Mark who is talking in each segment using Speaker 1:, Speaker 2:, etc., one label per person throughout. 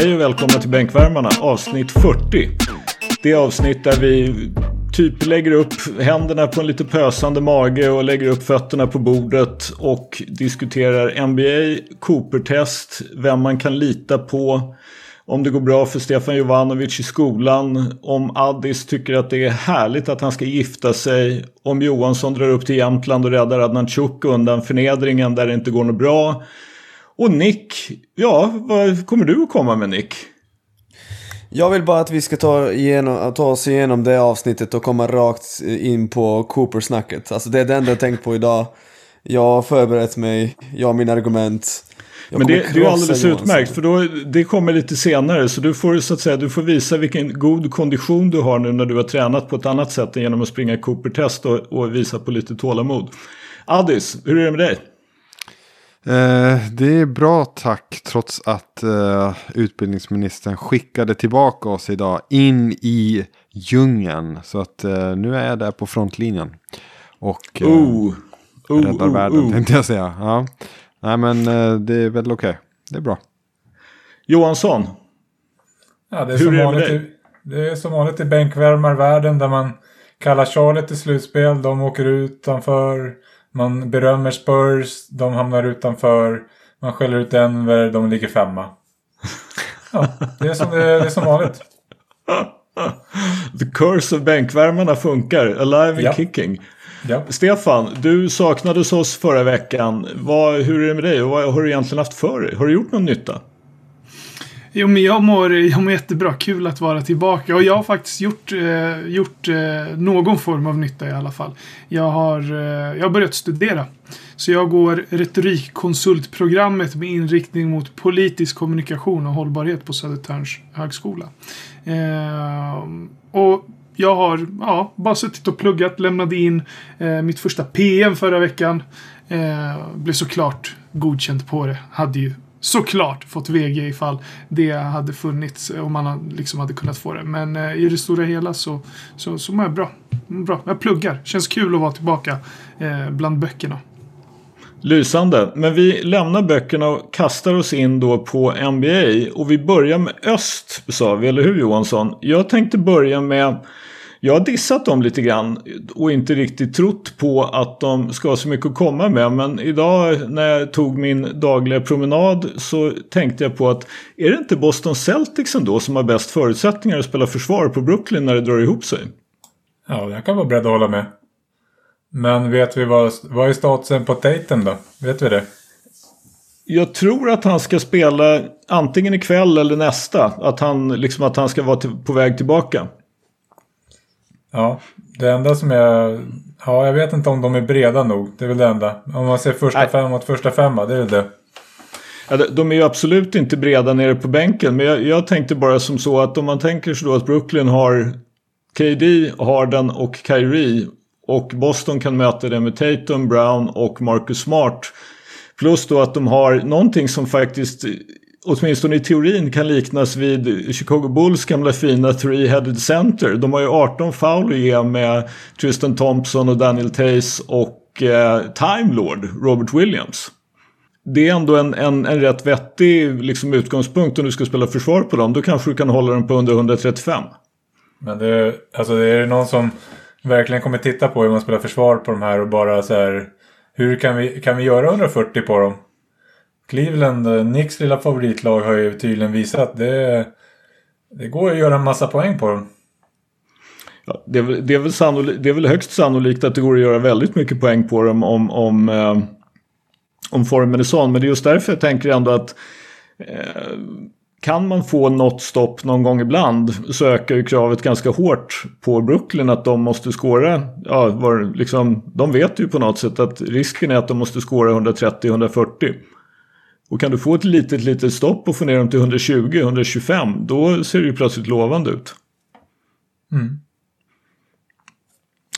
Speaker 1: Hej och välkomna till Bänkvärmarna avsnitt 40. Det avsnitt där vi typ lägger upp händerna på en lite pösande mage och lägger upp fötterna på bordet och diskuterar NBA, Cooper-test, vem man kan lita på, om det går bra för Stefan Jovanovic i skolan, om Addis tycker att det är härligt att han ska gifta sig, om Johansson drar upp till Jämtland och räddar Adnan Chuk undan förnedringen där det inte går något bra. Och Nick, ja, vad kommer du att komma med Nick?
Speaker 2: Jag vill bara att vi ska ta, igenom, ta oss igenom det avsnittet och komma rakt in på Cooper-snacket. Alltså det är det enda jag tänkt på idag. Jag har förberett mig, jag har mina argument. Jag
Speaker 1: Men det, det är alldeles
Speaker 2: Johansson.
Speaker 1: utmärkt för då, det kommer lite senare så du får så att säga du får visa vilken god kondition du har nu när du har tränat på ett annat sätt än genom att springa Cooper-test och, och visa på lite tålamod. Addis, hur är det med dig?
Speaker 3: Eh, det är bra tack trots att eh, utbildningsministern skickade tillbaka oss idag in i djungeln. Så att eh, nu är jag där på frontlinjen. Och eh,
Speaker 1: Oh, oh,
Speaker 3: räddar
Speaker 1: oh,
Speaker 3: världen
Speaker 1: oh.
Speaker 3: tänkte jag säga. Ja. Nej men det är väl okej. Det är bra.
Speaker 1: Johansson,
Speaker 4: Ja, det är,
Speaker 1: Hur
Speaker 4: som
Speaker 1: är det med dig?
Speaker 4: i, det är som vanligt i bänkvärmarvärlden där man kallar Charlotte till slutspel. De åker utanför. Man berömmer Spurs. De hamnar utanför. Man skäller ut Denver. De ligger femma. Ja, det är som, det, det är som vanligt.
Speaker 1: the curse of bänkvärmarna funkar, alive and
Speaker 4: Ja.
Speaker 1: kicking.
Speaker 4: Ja.
Speaker 1: Stefan, du saknades oss förra veckan. Vad, hur är det med dig och vad har du egentligen haft för dig? Har du gjort någon nytta?
Speaker 5: Jo, men jag mår, jag mår jättebra. Kul att vara tillbaka. Och jag har faktiskt gjort, eh, gjort eh, någon form av nytta i alla fall. Jag har, eh, jag har börjat studera. Så jag går retorikkonsultprogrammet med inriktning mot politisk kommunikation och hållbarhet på Södertörns högskola. Eh, och jag har ja, bara suttit och pluggat, lämnade in eh, mitt första PM förra veckan. Eh, blev såklart godkänt på det. Hade ju såklart fått VG ifall det hade funnits eh, och man liksom hade kunnat få det. Men eh, i det stora hela så, så, så mår jag bra. Bra. Jag pluggar. Känns kul att vara tillbaka eh, bland böckerna.
Speaker 1: Lysande. Men vi lämnar böckerna och kastar oss in då på NBA. Och vi börjar med öst, sa vi, eller hur Johansson? Jag tänkte börja med... Jag har dissat dem lite grann och inte riktigt trott på att de ska ha så mycket att komma med. Men idag när jag tog min dagliga promenad så tänkte jag på att är det inte Boston Celtics ändå som har bäst förutsättningar att spela försvar på Brooklyn när det drar ihop sig?
Speaker 4: Ja, jag kan vara beredd att hålla med. Men vet vi vad, vad är statusen på Tatum då? Vet vi det?
Speaker 1: Jag tror att han ska spela antingen ikväll eller nästa. Att han, liksom att han ska vara till, på väg tillbaka.
Speaker 4: Ja, det enda som är... Ja, jag vet inte om de är breda nog. Det är väl det enda. Om man ser första
Speaker 1: Nej.
Speaker 4: femma mot första femma, det är väl det.
Speaker 1: Ja, de- de är ju absolut inte breda nere på bänken. Men jag, jag tänkte bara som så att om man tänker sig då att Brooklyn har KD, Harden och Kyrie. Och Boston kan möta det med Tatum, Brown och Marcus Smart. Plus då att de har någonting som faktiskt åtminstone i teorin kan liknas vid Chicago Bulls gamla fina three-headed center. De har ju 18 foul att ge med Tristan Thompson och Daniel Tays och eh, Time Lord Robert Williams. Det är ändå en, en, en rätt vettig liksom, utgångspunkt om du ska spela försvar på dem. Då kanske du kan hålla dem på under 135.
Speaker 4: Men det, alltså det är någon som verkligen kommer titta på hur man spelar försvar på de här och bara så här. Hur kan vi, kan vi göra 140 på dem? Cleveland, eh, Nicks lilla favoritlag har ju tydligen visat att det, det går att göra en massa poäng på dem.
Speaker 1: Ja, det, är, väl- det, är väl sannolikt, det är väl högst sannolikt att det går att göra väldigt mycket poäng på dem om, om, eh, om formen är sån. Men det är just därför jag tänker ändå att eh, kan man få något stopp någon gång ibland så ökar ju kravet ganska hårt på Brooklyn att de måste skåra. Ja, var, liksom, de vet ju på något sätt att risken är att de måste skåra 130-140. Och kan du få ett litet, litet stopp och få ner dem till 120-125 då ser det ju plötsligt lovande ut.
Speaker 4: Mm.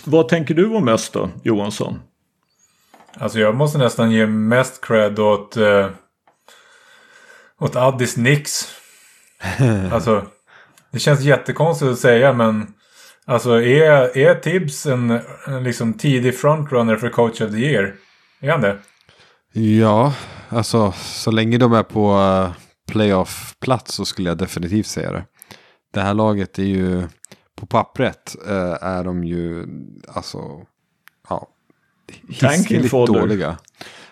Speaker 1: Vad tänker du om öst då, Johansson?
Speaker 4: Alltså jag måste nästan ge mest cred åt, eh, åt Addis Nix. alltså, det känns jättekonstigt att säga men alltså är, är Tibbs en, en liksom tidig frontrunner för coach of the year? Är han det?
Speaker 3: Ja, alltså så länge de är på eh, playoff-plats så skulle jag definitivt säga det. Det här laget är ju, på pappret eh, är de ju, alltså, ja, hiskeligt dåliga.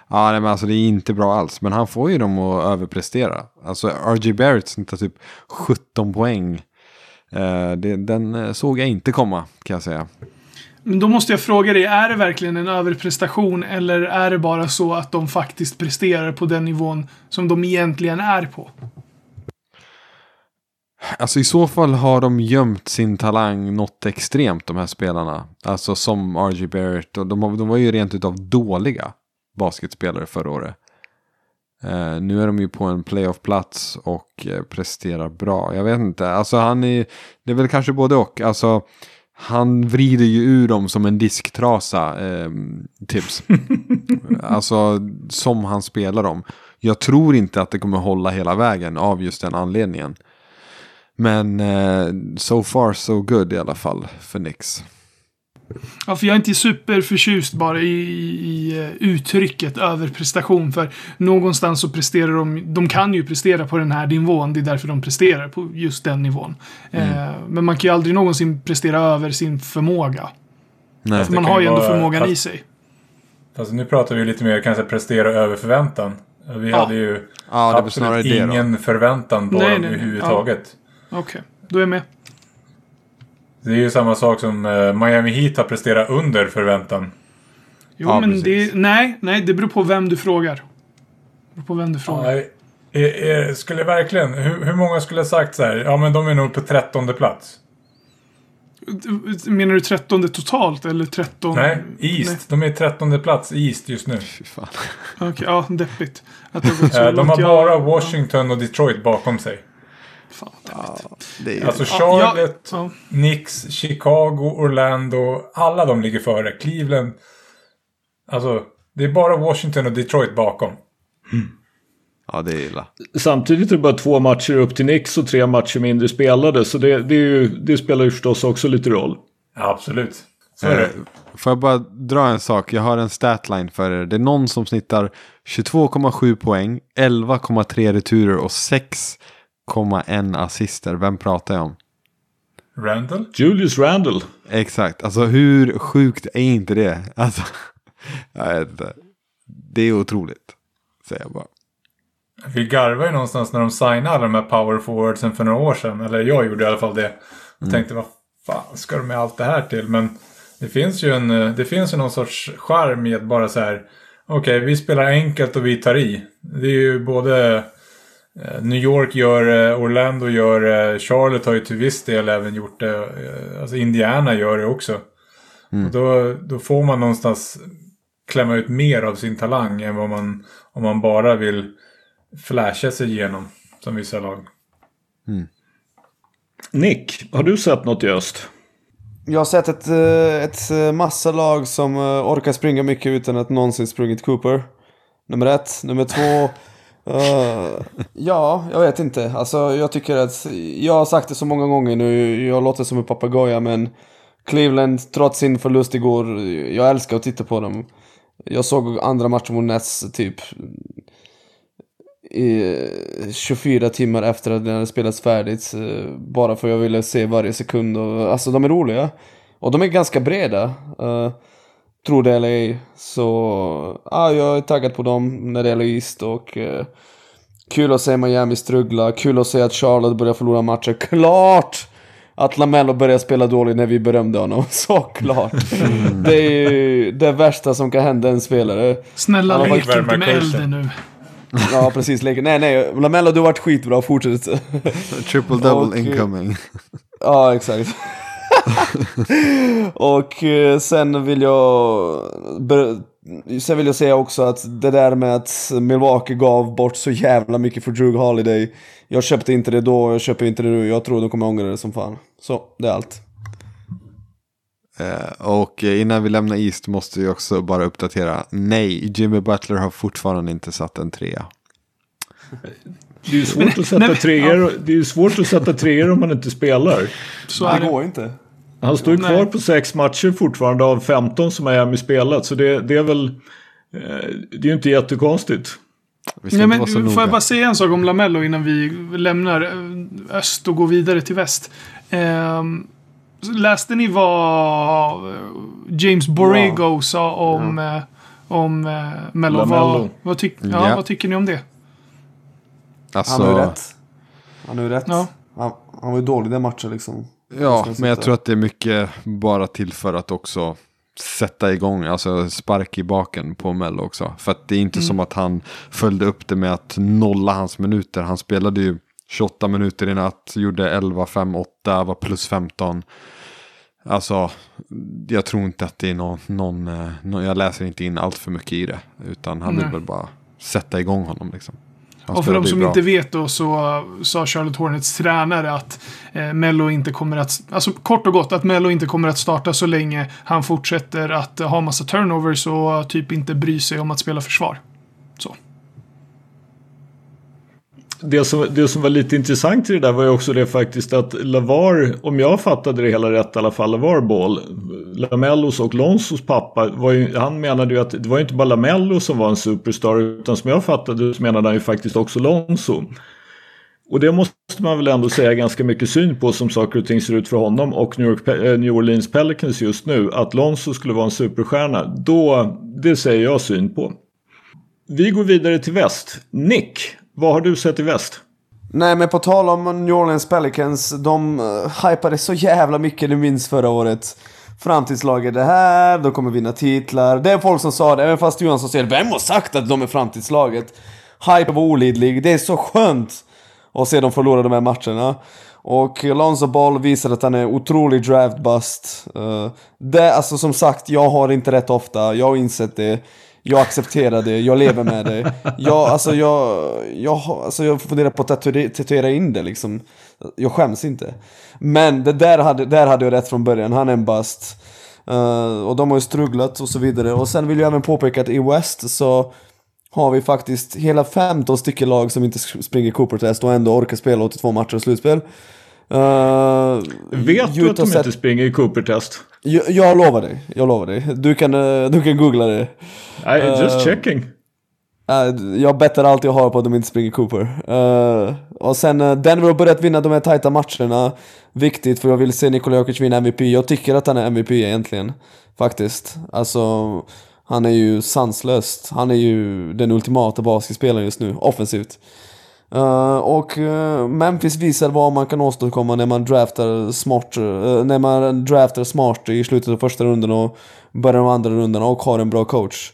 Speaker 3: Ja, nej, men alltså det är inte bra alls. Men han får ju dem att överprestera. Alltså RJ Barrett snittar typ 17 poäng. Eh, det, den eh, såg jag inte komma, kan jag säga.
Speaker 5: Men då måste jag fråga dig, är det verkligen en överprestation eller är det bara så att de faktiskt presterar på den nivån som de egentligen är på?
Speaker 3: Alltså i så fall har de gömt sin talang något extremt, de här spelarna. Alltså som RG Barrett. Och de, de var ju rent utav dåliga basketspelare förra året. Eh, nu är de ju på en playoff-plats och eh, presterar bra. Jag vet inte, alltså han är, det är väl kanske både och. Alltså han vrider ju ur dem som en disktrasa, eh, tips. alltså som han spelar dem. Jag tror inte att det kommer hålla hela vägen av just den anledningen. Men eh, so far so good i alla fall för Nix.
Speaker 5: Ja, för jag är inte superförtjust bara i, i eh, uttrycket överprestation. För någonstans så presterar de, de kan ju prestera på den här nivån. Det är därför de presterar på just den nivån. Eh, men man kan ju aldrig någonsin prestera över sin förmåga.
Speaker 3: Nej.
Speaker 5: För man
Speaker 4: kan
Speaker 5: har
Speaker 4: ju
Speaker 5: ändå
Speaker 4: vara-
Speaker 5: förmågan i
Speaker 4: fast-
Speaker 5: sig.
Speaker 4: Fast nu pratar vi lite mer kanske prestera över förväntan. Vi
Speaker 5: Ja.
Speaker 4: hade ju
Speaker 3: Ja, det
Speaker 4: absolut
Speaker 3: det
Speaker 4: ingen förväntan på
Speaker 5: Nej,
Speaker 4: dem
Speaker 5: nej, nej.
Speaker 4: överhuvudtaget.
Speaker 5: Okej, då är jag med.
Speaker 4: Det är ju samma sak som eh, Miami Heat har presterat under förväntan.
Speaker 5: Jo,
Speaker 3: Ja,
Speaker 5: men det... Nej, nej, det beror på vem du frågar. Det beror på vem du frågar.
Speaker 4: Nej, är, är, skulle verkligen, hur, hur många skulle ha sagt så här, ja men de är nog på trettonde plats?
Speaker 5: Menar du 13 totalt eller 13?
Speaker 4: Nej, East. De är trettonde plats East just nu.
Speaker 3: Fy fan.
Speaker 5: Okej, ja, deppigt. Att det har gått så
Speaker 4: Eh, De har bara Washington och Detroit bakom sig.
Speaker 5: Fan, deppigt.
Speaker 3: Det är,
Speaker 4: Alltså
Speaker 5: Ja,
Speaker 4: Charlotte,
Speaker 5: ja.
Speaker 4: Knicks, Chicago, Orlando. Alla de ligger före. Cleveland. Alltså, det är bara Washington och Detroit bakom.
Speaker 3: ja, det är illa.
Speaker 1: Samtidigt är det bara två matcher upp till Nix och tre matcher mindre spelade. Så det, det, är ju, det spelar ju förstås också lite roll.
Speaker 4: Absolut. Så är
Speaker 3: Eh,
Speaker 4: det.
Speaker 3: Får jag bara dra en sak? Jag har en statline för er. Det är någon som snittar 22,7 poäng, 11,3 returer och 6,1 assister. Vem pratar jag om?
Speaker 4: Randall?
Speaker 1: Julius Randle.
Speaker 3: Exakt, alltså hur sjukt är inte det? Alltså, jag vet inte. Det är otroligt, säger jag bara.
Speaker 4: Vi garvade ju någonstans när de signade alla de här power forwardsen för några år sedan. Eller jag gjorde i alla fall det. Och tänkte vad fan ska de med allt det här till? Men det finns ju en, eh, det finns ju någon sorts charm i att bara så här. Okej, vi spelar enkelt och vi tar i. Det är ju både New York gör det, Orlando gör det, Charlotte har ju till viss del även gjort det. eh, Alltså Indiana gör det också. Och då, då får man någonstans klämma ut mer av sin talang än vad man, om man bara vill flasha sig igenom som vissa lag.
Speaker 1: Nick, har du sett något i öst?
Speaker 2: Jag har sett ett, eh, ett eh, massa lag som eh, orkar springa mycket utan att någonsin sprungit Cooper. Nummer ett. Nummer två. Uh, ja, jag vet inte. Alltså jag tycker att, jag har sagt det så många gånger nu, jag låter som en papegoja men Cleveland, trots sin förlust igår, jag älskar att titta på dem. Jag såg andra matchen mot Nets typ i 24 timmar efter att den hade spelats färdigt. Eh, bara för att jag ville se varje sekund. Och, alltså de är roliga. Och de är ganska breda. Uh, tror det eller ej. Så ja, jag är taggad på dem när det gäller East. Och eh, kul att se Miami struggla. Kul att se att Charlotte börjar förlora matcher. Klart! Att Lamello börjar spela dåligt när vi berömde honom. Såklart. det är ju det värsta som kan hända en spelare.
Speaker 5: Snälla lek inte med
Speaker 4: kursen.
Speaker 5: elden nu.
Speaker 2: Ja, precis. Leken. Nej, nej. Lamello, du har varit skitbra. Fortsätt.
Speaker 3: Triple double
Speaker 2: Och,
Speaker 3: incoming.
Speaker 2: Ja, exakt. och eh, sen vill jag... Sen vill jag säga också att det där med att Milwaukee gav bort så jävla mycket för Drew Holiday. Jag köpte inte det då, jag köper inte det nu. Jag tror de kommer ångra det som fan. Så, det är allt.
Speaker 3: Eh, och eh, innan vi lämnar East måste vi också bara uppdatera. Nej, Jimmy Butler har fortfarande inte satt en trea.
Speaker 1: Det är ju svårt att sätta
Speaker 5: nej, men-
Speaker 1: treor. Det är ju svårt att sätta treor om man inte spelar.
Speaker 5: Så
Speaker 2: det. går inte.
Speaker 1: Han står ju
Speaker 5: Nej.
Speaker 1: kvar på sex matcher fortfarande av 15 som Miami spelat. Så det, det är väl... Eh, det är ju inte jättekonstigt.
Speaker 5: Nej, men, får
Speaker 3: noga.
Speaker 5: jag bara säga en sak om Lamello innan vi lämnar eh, öst och går vidare till väst? Ehm, läste ni vad eh, James Borrego sa om, eh, om eh, Mello?
Speaker 1: Lamello.
Speaker 5: Vad, vad, tyck, ja,
Speaker 3: Ja.
Speaker 5: vad tycker ni om det?
Speaker 3: Alltså,
Speaker 2: Han har ju rätt. Han har ju rätt.
Speaker 5: Ja.
Speaker 2: Han, han var ju dålig den matchen liksom.
Speaker 3: Ja, men jag tror att det är mycket bara till för att också sätta igång, alltså spark i baken på Mello också. För att det är inte som att han följde upp det med att nolla hans minuter. Han spelade ju 28 minuter i natt, gjorde 11, 5, 8, var plus 15. Alltså, jag tror inte att det är någon, någon, eh, någon jag läser inte in allt för mycket i det. Utan han vill
Speaker 5: Nej.
Speaker 3: väl bara sätta igång honom liksom.
Speaker 5: Och för de som
Speaker 3: bra.
Speaker 5: inte vet då så sa Charlotte Hornets tränare att eh, Mello inte kommer att, alltså kort och gott att Mello inte kommer att starta så länge han fortsätter att ha massa turnovers och typ inte bry sig om att spela försvar. Så.
Speaker 1: Det som, det som var lite intressant i det där var ju också det faktiskt att Lavar, om jag fattade det hela rätt i alla fall, Lavar Ball, Lamellos och Lonsos pappa, var ju, han menade ju att det var ju inte bara Lamello som var en superstar, utan som jag fattade så menade han ju faktiskt också Lonzo. Och det måste man väl ändå säga ganska mycket syn på som saker och ting ser ut för honom och New, York, eh, New Orleans Pelicans just nu. Att Lonzo skulle vara en superstjärna, då, det säger jag syn på. Vi går vidare till väst. Nick, vad har du sett i väst?
Speaker 2: Nej men på tal om New Orleans Pelicans, de uh, hypade så jävla mycket, ni minns förra året. Framtidslaget det här, de kommer vinna titlar. Det är folk som sa det, även fast Johansson säger Vem har sagt att de är framtidslaget? Hype var olidlig, det är så skönt att se dem förlora de här matcherna. Och Lonzo Ball visar att han är otrolig draft bust. Uh, det, alltså som sagt, jag har inte rätt ofta, jag har insett det. Jag accepterar det, jag lever med det. Jag, alltså jag, jag, alltså jag funderar på att tatuera, tatuera in det liksom. Jag skäms inte. Men det där hade, där hade jag rätt från början, han är en bast. Uh, och de har ju strugglat och så vidare. Och sen vill jag även påpeka att i West så har vi faktiskt hela 15 stycken lag som inte springer Cooper-test och ändå orkar spela 82 matcher och slutspel. Uh,
Speaker 1: Vet du att de inte springer i Cooper-test?
Speaker 2: jag, jag lovar dig, jag lovar dig. Du kan, eh, du kan googla det.
Speaker 1: Nej, just
Speaker 2: Eh,
Speaker 1: checking.
Speaker 2: Eh, jag bettar allt jag har på att de inte springer Cooper. Eh, och sen uh, Denver har börjat vinna de här tajta matcherna. Viktigt för jag vill se Nikola Jokic vinna MVP. Jag tycker att han är MVP egentligen. Faktiskt. Alltså, han är ju sanslöst. Han är ju den ultimata basketspelaren just nu, offensivt. Eh, och eh, Memphis visar vad man kan åstadkomma när man draftar smart, eh, när man draftar smart i slutet av första rundan och början av andra rundan och har en bra coach.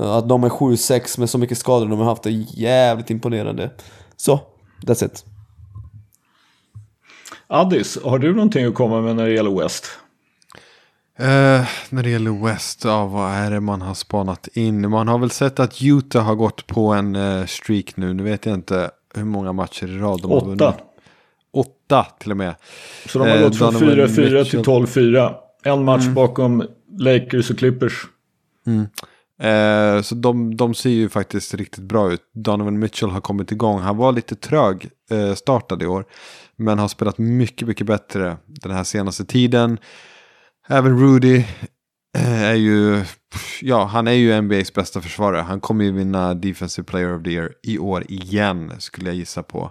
Speaker 2: Att de är 7-6 med så mycket skador de har haft är jävligt imponerande. Så, that's it.
Speaker 1: Addis, har du någonting att komma med när det gäller West?
Speaker 3: Eh, när det gäller West, ja, vad är det man har spanat in? Man har väl sett att Utah har gått på en eh, streak nu. Nu vet jag inte hur många matcher i rad de har vunnit.
Speaker 1: Åtta.
Speaker 3: Åtta till och med.
Speaker 1: Så de har
Speaker 3: Eh,
Speaker 1: gått från
Speaker 3: Donovan
Speaker 1: 4-4 till
Speaker 3: Mitchell.
Speaker 1: 12-4. En match bakom Lakers och Clippers.
Speaker 3: Eh, så de, de ser ju faktiskt riktigt bra ut. Donovan Mitchell har kommit igång. Han var lite trög eh, startad i år. Men har spelat mycket, mycket bättre den här senaste tiden. Även Rudy Eh, är ju, ja han är ju NBAs bästa försvarare. Han kommer ju vinna Defensive Player of the Year i år igen skulle jag gissa på.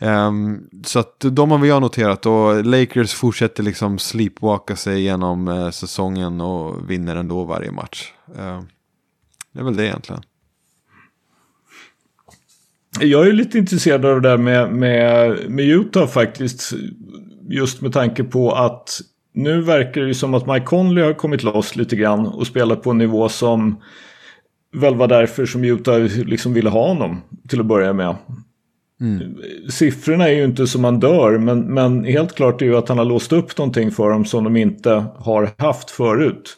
Speaker 3: Um, så att de har vi jag noterat och Lakers fortsätter liksom sleepwalka sig genom uh, säsongen och vinner ändå varje match. Uh, det är väl det egentligen.
Speaker 1: Jag är lite intresserad av det där med, med, med Utah faktiskt. Just med tanke på att nu verkar det ju som att Mike Conley har kommit loss lite grann och spelar på en nivå som väl var därför som Utah liksom ville ha honom till att börja med. Siffrorna är ju inte som man dör men, men helt klart är ju att han har låst upp någonting för dem som de inte har haft förut.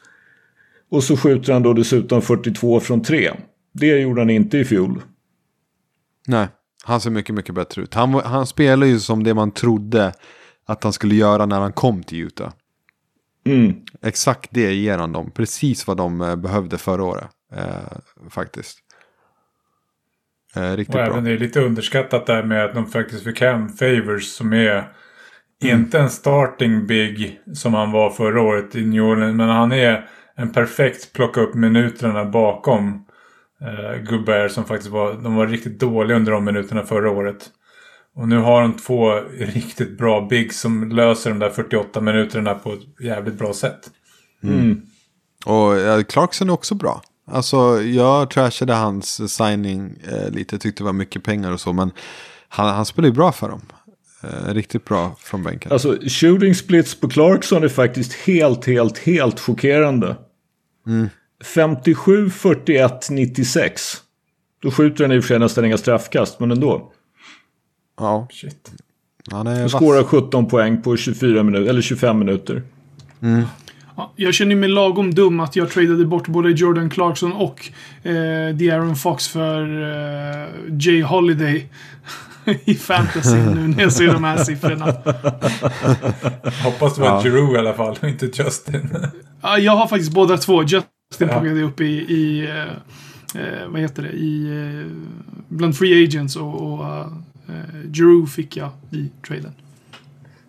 Speaker 1: Och så skjuter han då dessutom 42 från 3. Det gjorde han inte i fjol.
Speaker 3: Nej, han ser mycket, mycket bättre ut. Han, han spelar ju som det man trodde att han skulle göra när han kom till Utah.
Speaker 1: Mm.
Speaker 3: Exakt det ger han dem. Precis vad de eh, behövde förra året. Eh, faktiskt. Eh, riktigt
Speaker 4: Och
Speaker 3: bra.
Speaker 4: även det är lite underskattat där med att de faktiskt fick hem Favors som är inte en starting big som han var förra året i New Orleans. Men han är en perfekt plocka upp minuterna bakom Uh, Gubber som faktiskt var, de var riktigt dåliga under de minuterna förra året. Och nu har de två riktigt bra bigs som löser de där 48 minuterna på ett jävligt bra sätt.
Speaker 3: Mm. Och ja, Clarkson är också bra. Alltså jag trashade hans signing eh, lite, tyckte det var mycket pengar och så. Men han, han spelar ju bra för dem. Eh, riktigt bra från bänken.
Speaker 1: Alltså shooting splits på Clarkson är faktiskt helt, helt, helt chockerande.
Speaker 3: Mm.
Speaker 1: 57, 41, 96. Då skjuter han i och för sig nästan inga straffkast, men ändå.
Speaker 3: Ja,
Speaker 4: Shit.
Speaker 3: han är
Speaker 1: Han
Speaker 3: vass.
Speaker 1: skårar 17 poäng på 24 minuter, eller 25 minuter.
Speaker 5: Ja, jag känner mig lagom dum att jag tradade bort både Jordan Clarkson och eh, De'Aaron Fox för eh, Jay Holiday i fantasy nu när jag ser de här siffrorna.
Speaker 4: Hoppas det var
Speaker 3: Ja.
Speaker 4: Giroux i alla fall och inte Justin.
Speaker 5: Ja, jag har faktiskt båda två. Justin
Speaker 4: Ja.
Speaker 5: plockade upp i, i eh, eh, vad heter det, i, eh, bland free agents och, och uh, Giroux fick jag i traden.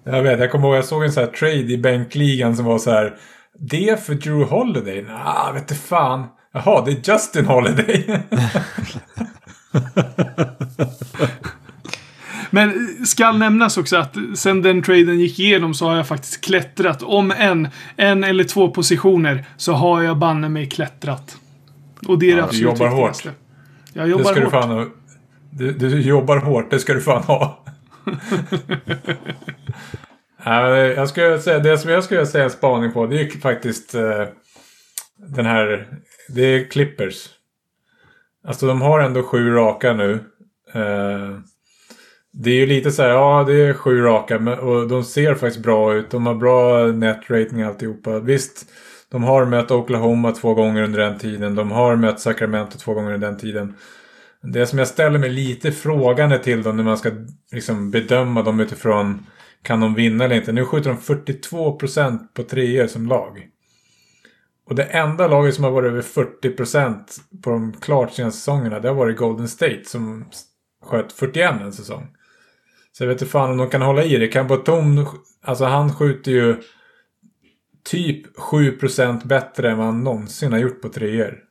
Speaker 4: Jag vet, jag kommer ihåg jag såg en sån här trade i bänkligan som var så här. Det för Drew Holiday? Nah, vet du fan. Jaha, det är Justin Holiday.
Speaker 5: Men eh, skall nämnas också att sen den traden gick igenom så har jag faktiskt klättrat. Om en, en eller två positioner så har jag banne mig klättrat. Och det är det
Speaker 4: du
Speaker 5: absolut
Speaker 4: jobbar
Speaker 5: viktigaste. Jag
Speaker 4: Det
Speaker 5: jobbar
Speaker 4: ska du
Speaker 5: hårt.
Speaker 4: fan ha. Du, du jobbar hårt, det ska du fan ha. Jag skulle säga, det som jag skulle säga en spaning på, det är faktiskt eh, den här, det är Clippers. Alltså de har ändå sju raka nu. Eh, det är ju lite så här, ja det är sju raka och de ser faktiskt bra ut. De har bra net rating alltihopa. Visst, de har mött Oklahoma två gånger under den tiden. De har mött Sacramento två gånger under den tiden. Det som jag ställer mig lite frågande till då när man ska liksom bedöma dem utifrån kan de vinna eller inte. Nu skjuter de 42% på treor som lag. Och det enda laget som har varit över 40% på de klart senaste säsongerna det har varit Golden State som sköt 41 en säsong. Så jag vet inte fan om de kan hålla i det. Kan alltså han skjuter ju typ 7% bättre än vad han någonsin har gjort på treor.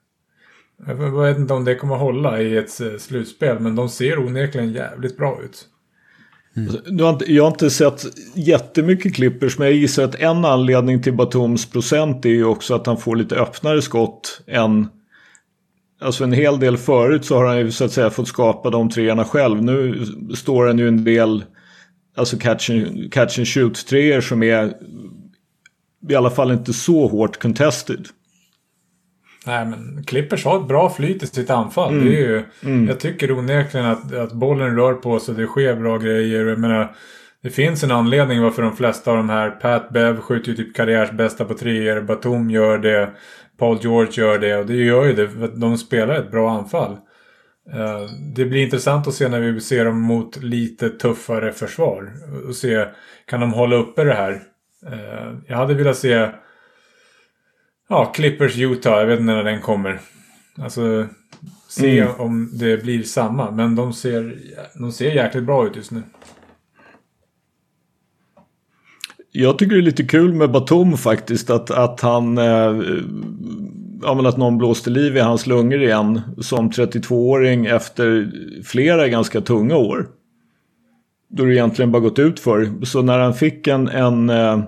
Speaker 4: Jag vet inte om det kommer hålla i ett eh, slutspel, men de ser onekligen jävligt bra ut.
Speaker 1: Mm. har inte, jag har inte sett jättemycket Clippers men jag gissar att en anledning till Batums procent är ju också att han får lite öppnare skott än Alltså en hel del förut så har han ju så att säga fått skapa de treorna själv. Nu står han ju en del Alltså catch and, catch and shoot treor som är i alla fall inte så hårt contested.
Speaker 4: Nej, men Clippers har ett bra flyt i sitt anfall. Det är ju, Jag tycker onekligen att, att bollen rör på sig, det sker bra grejer. Jag menar, det finns en anledning varför de flesta av de här, Pat Bev skjuter ju typ karriärsbästa på treor, Batum gör det, Paul George gör det och det gör ju det för att de spelar ett bra anfall. Eh, Det blir intressant att se när vi ser dem mot lite tuffare försvar. Och se, kan de hålla uppe det här? Eh, Jag hade velat se Ja, Clippers Utah. Jag vet inte när den kommer. Alltså, se
Speaker 1: Mm.
Speaker 4: om det blir samma. Men de ser, de ser jäkligt bra ut just nu.
Speaker 1: Jag tycker det är lite kul med Batum faktiskt att, att han eh, Ja men att någon blåste liv i hans lungor igen som 32-åring efter flera ganska tunga år. Då det egentligen bara gått ut för. Så när han fick en, en, eh,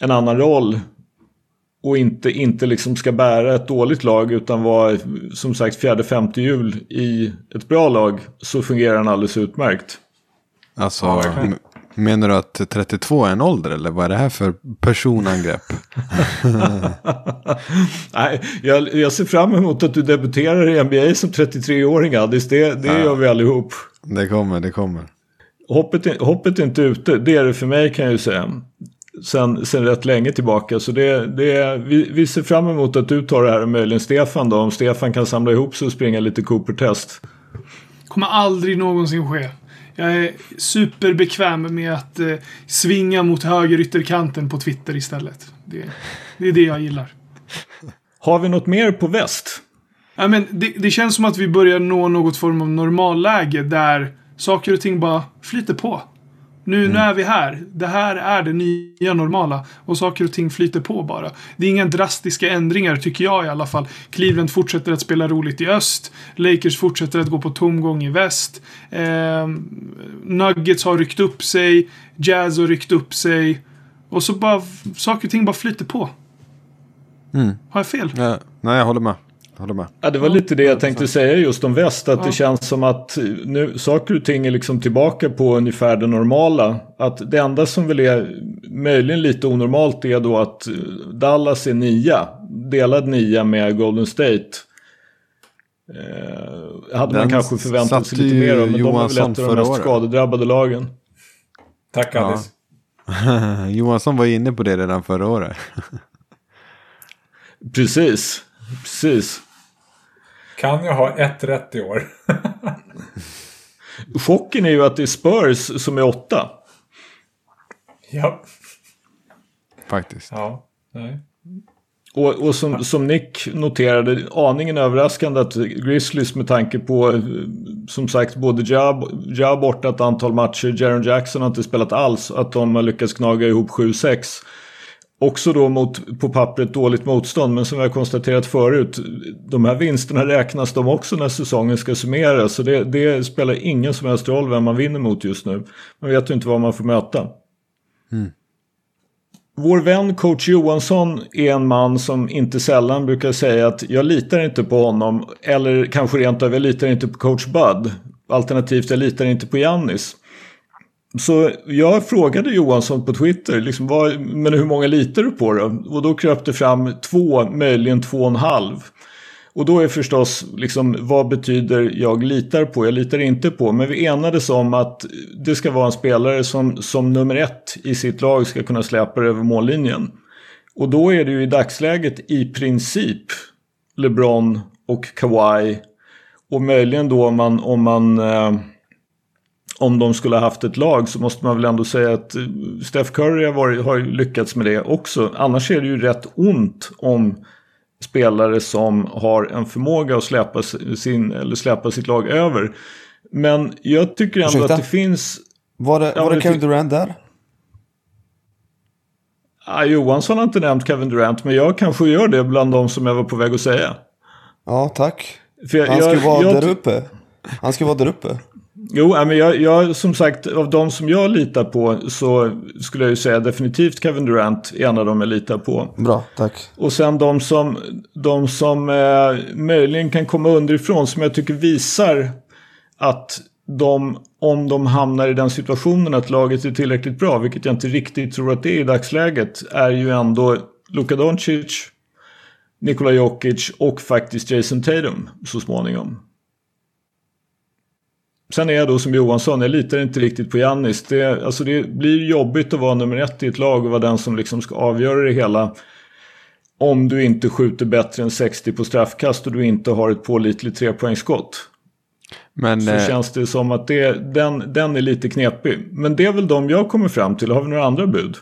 Speaker 1: en annan roll och inte, inte liksom ska bära ett dåligt lag utan vara som sagt fjärde femte hjul i ett bra lag så fungerar han alldeles utmärkt.
Speaker 3: Alltså,
Speaker 4: Ja,
Speaker 3: menar du att 32 är en ålder eller vad är det här för personangrepp?
Speaker 1: Nej, jag, jag ser fram emot att du debuterar i NBA som 33-åring Addis. Det, det gör vi allihop.
Speaker 3: Det kommer, det kommer.
Speaker 1: Hoppet, hoppet är inte ute. Det är det för mig kan jag ju säga. Sen, sen rätt länge tillbaka. Så det, det, vi, vi ser fram emot att du tar det här och möjligen Stefan då. Om Stefan kan samla ihop sig och springa lite Cooper-test.
Speaker 5: Kommer aldrig någonsin ske. Jag är superbekväm med att eh, svinga mot höger ytterkanten på Twitter istället. Det, det är det jag gillar.
Speaker 1: Har vi något mer på väst?
Speaker 5: Ja, men det, det känns som att vi börjar nå något form av normalläge där saker och ting bara flyter på. Nu, nu är vi här. Det här är det nya normala. Och saker och ting flyter på bara. Det är inga drastiska ändringar, tycker jag i alla fall. Cleveland fortsätter att spela roligt i öst. Lakers fortsätter att gå på tomgång i väst. Eh, Nuggets har ryckt upp sig. Jazz har ryckt upp sig. Och så bara, saker och ting bara flyter på.
Speaker 3: Mm.
Speaker 5: Har jag fel?
Speaker 3: Ja, nej, jag håller med. Håller med.
Speaker 1: Ja, det var lite det jag tänkte säga just om väst. Att det känns som att nu, saker och ting är liksom tillbaka på ungefär det normala. Att det enda som väl är möjligen lite onormalt är då att Dallas är nia. Delad nia med Golden State. Eh, hade
Speaker 3: Den
Speaker 1: man kanske förväntat sig lite mer av. Men
Speaker 3: ju
Speaker 1: de är väl
Speaker 3: Johansson
Speaker 1: ett av de mest
Speaker 3: året.
Speaker 1: skadedrabbade lagen.
Speaker 4: Tack
Speaker 3: Ja.
Speaker 4: Alice.
Speaker 3: Johansson var inne på det redan förra året.
Speaker 1: Precis, precis.
Speaker 4: Kan jag ha ett rätt i år?
Speaker 1: Chocken är ju att det är Spurs som är åtta.
Speaker 4: ja.
Speaker 3: Faktiskt.
Speaker 4: Ja. Nej.
Speaker 1: Och, och som, som Nick noterade, aningen överraskande att Grizzlies med tanke på eh, som sagt både Ja, ja borta ett antal matcher, Jaron Jackson har inte spelat alls, att de har lyckats knaga ihop 7-6. Också då mot på pappret dåligt motstånd, men som har konstaterat förut, de här vinsterna räknas de också när säsongen ska summeras. Så det, det spelar ingen som helst roll vem man vinner mot just nu. Man vet ju inte vad man får möta. Vår vän coach Johansson är en man som inte sällan brukar säga att jag litar inte på honom. Eller kanske rent av jag litar inte på coach Bud. Alternativt jag litar inte på Jannis. Så jag frågade Johansson på Twitter, liksom, vad, men hur många litar du på då? Och då kröp det fram två, möjligen två och en halv. Och då är förstås, liksom, vad betyder jag litar på? Jag litar inte på. Men vi enades om att det ska vara en spelare som, som nummer ett i sitt lag ska kunna släpa över mållinjen. Och då är det ju i dagsläget i princip LeBron och Kawhi. Och möjligen då om man, om man eh, om de skulle ha haft ett lag så måste man väl ändå säga att eh, Steph Curry har, varit, har lyckats med det också. Annars är det ju rätt ont om spelare som har en förmåga att släpa, sin, eller släpa sitt lag över. Men jag tycker ändå
Speaker 2: Ursäkta?
Speaker 1: att det finns...
Speaker 2: Var det, var det Kevin Durant där?
Speaker 1: Ah, Johansson har inte nämnt Kevin Durant men jag kanske gör det bland de som jag var på väg att säga.
Speaker 2: Ja, tack.
Speaker 1: Jag,
Speaker 2: Han ska
Speaker 1: jag,
Speaker 2: vara
Speaker 1: jag,
Speaker 2: där uppe. Han ska vara där uppe.
Speaker 1: Jo, men jag, jag, som sagt, av de som jag litar på så skulle jag ju säga definitivt Kevin Durant är en av dem jag litar på.
Speaker 2: Bra, tack.
Speaker 1: Och sen de som, de som eh, möjligen kan komma underifrån som jag tycker visar att de, om de hamnar i den situationen att laget är tillräckligt bra, vilket jag inte riktigt tror att det är i dagsläget, är ju ändå Luka Doncic, Nikola Jokic och faktiskt Jason Tatum så småningom. Sen är jag då som Johansson, jag litar inte riktigt på Giannis. Det, alltså det blir jobbigt att vara nummer ett i ett lag och vara den som liksom ska avgöra det hela. Om du inte skjuter bättre än 60 på straffkast och du inte har ett pålitligt trepoängsskott.
Speaker 3: Men
Speaker 1: Så
Speaker 3: eh,
Speaker 1: känns det som att det, den, den är lite knepig. Men det är väl de jag kommer fram till. Har vi några andra bud?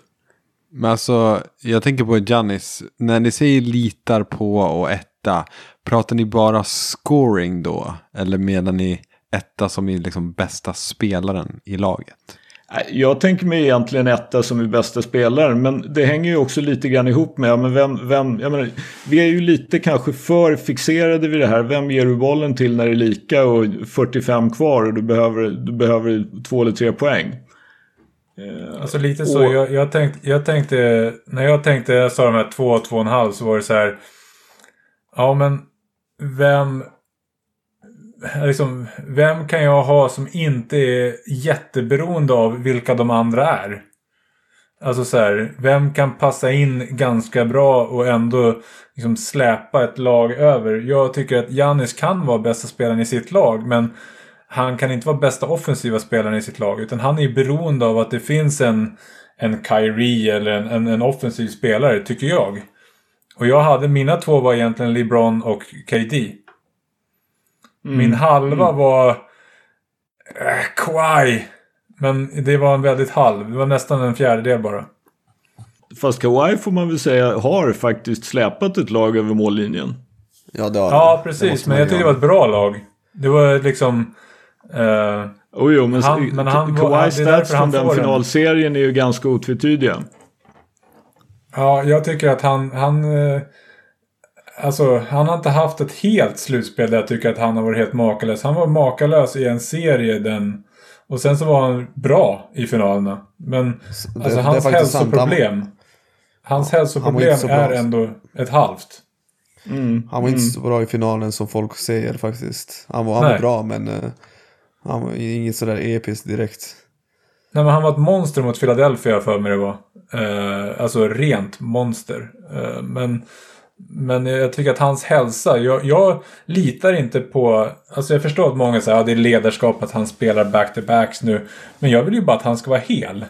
Speaker 3: Men alltså, jag tänker på Giannis. När ni säger litar på och etta, pratar ni bara scoring då? Eller menar ni etta som är liksom bästa spelaren i laget?
Speaker 1: Jag tänker mig egentligen etta som är bästa spelaren. Men det hänger ju också lite grann ihop med, men vem, vem, jag menar, vi är ju lite kanske för fixerade vid det här. Vem ger du bollen till när det är lika och 45 kvar och du behöver, du behöver två eller tre poäng?
Speaker 4: Alltså lite så.
Speaker 1: Och-
Speaker 4: Jag, jag, tänkte, jag tänkte, när jag tänkte, jag sa de här två och två och en halv så var det så här. Ja men, vem, liksom, vem kan jag ha som inte är jätteberoende av vilka de andra är? Alltså så här, vem kan passa in ganska bra och ändå liksom släpa ett lag över? Jag tycker att Janis kan vara bästa spelaren i sitt lag, men han kan inte vara bästa offensiva spelaren i sitt lag. Utan han är beroende av att det finns en, en Kyrie eller en, en, en offensiv spelare, tycker jag. Och jag hade, mina två var egentligen LeBron och KD. Min halva var äh, Kawhi. Men det var en väldigt halv. Det var nästan en fjärdedel bara.
Speaker 1: Fast Kawhi får man väl säga har faktiskt släpat ett lag över mållinjen.
Speaker 2: Ja, det har
Speaker 4: Ja, precis. Men jag tyckte det var ett bra lag. Det var liksom... Eh,
Speaker 1: Oh, jo, men,
Speaker 4: Han- men han
Speaker 1: Kawhi stats från den. finalserien är ju ganska otvetydiga.
Speaker 4: Ja, jag tycker att han... han eh, alltså, han har inte haft ett helt slutspel där jag tycker att han har varit helt makalös. Han var makalös i en serie den... Och sen så var han bra i finalerna. Men
Speaker 2: det-
Speaker 4: alltså, hans
Speaker 2: faktiskt sant.
Speaker 4: hälsoproblem... Hans
Speaker 2: han var
Speaker 4: hälsoproblem
Speaker 2: bra.
Speaker 4: är ändå ett halvt.
Speaker 1: Mm.
Speaker 2: Han var inte så bra i finalen som folk säger faktiskt. Han var, han var bra men eh, han var inget sådär episkt direkt.
Speaker 4: Nej, men han var ett monster mot Philadelphia för mig det var. Eh, alltså rent monster. Eh, men, men jag tycker att hans hälsa, jag, jag litar inte på... Alltså jag förstår att många säger att ja, det är ledarskap att han spelar back-to-backs nu. Men jag vill ju bara att han ska vara hel.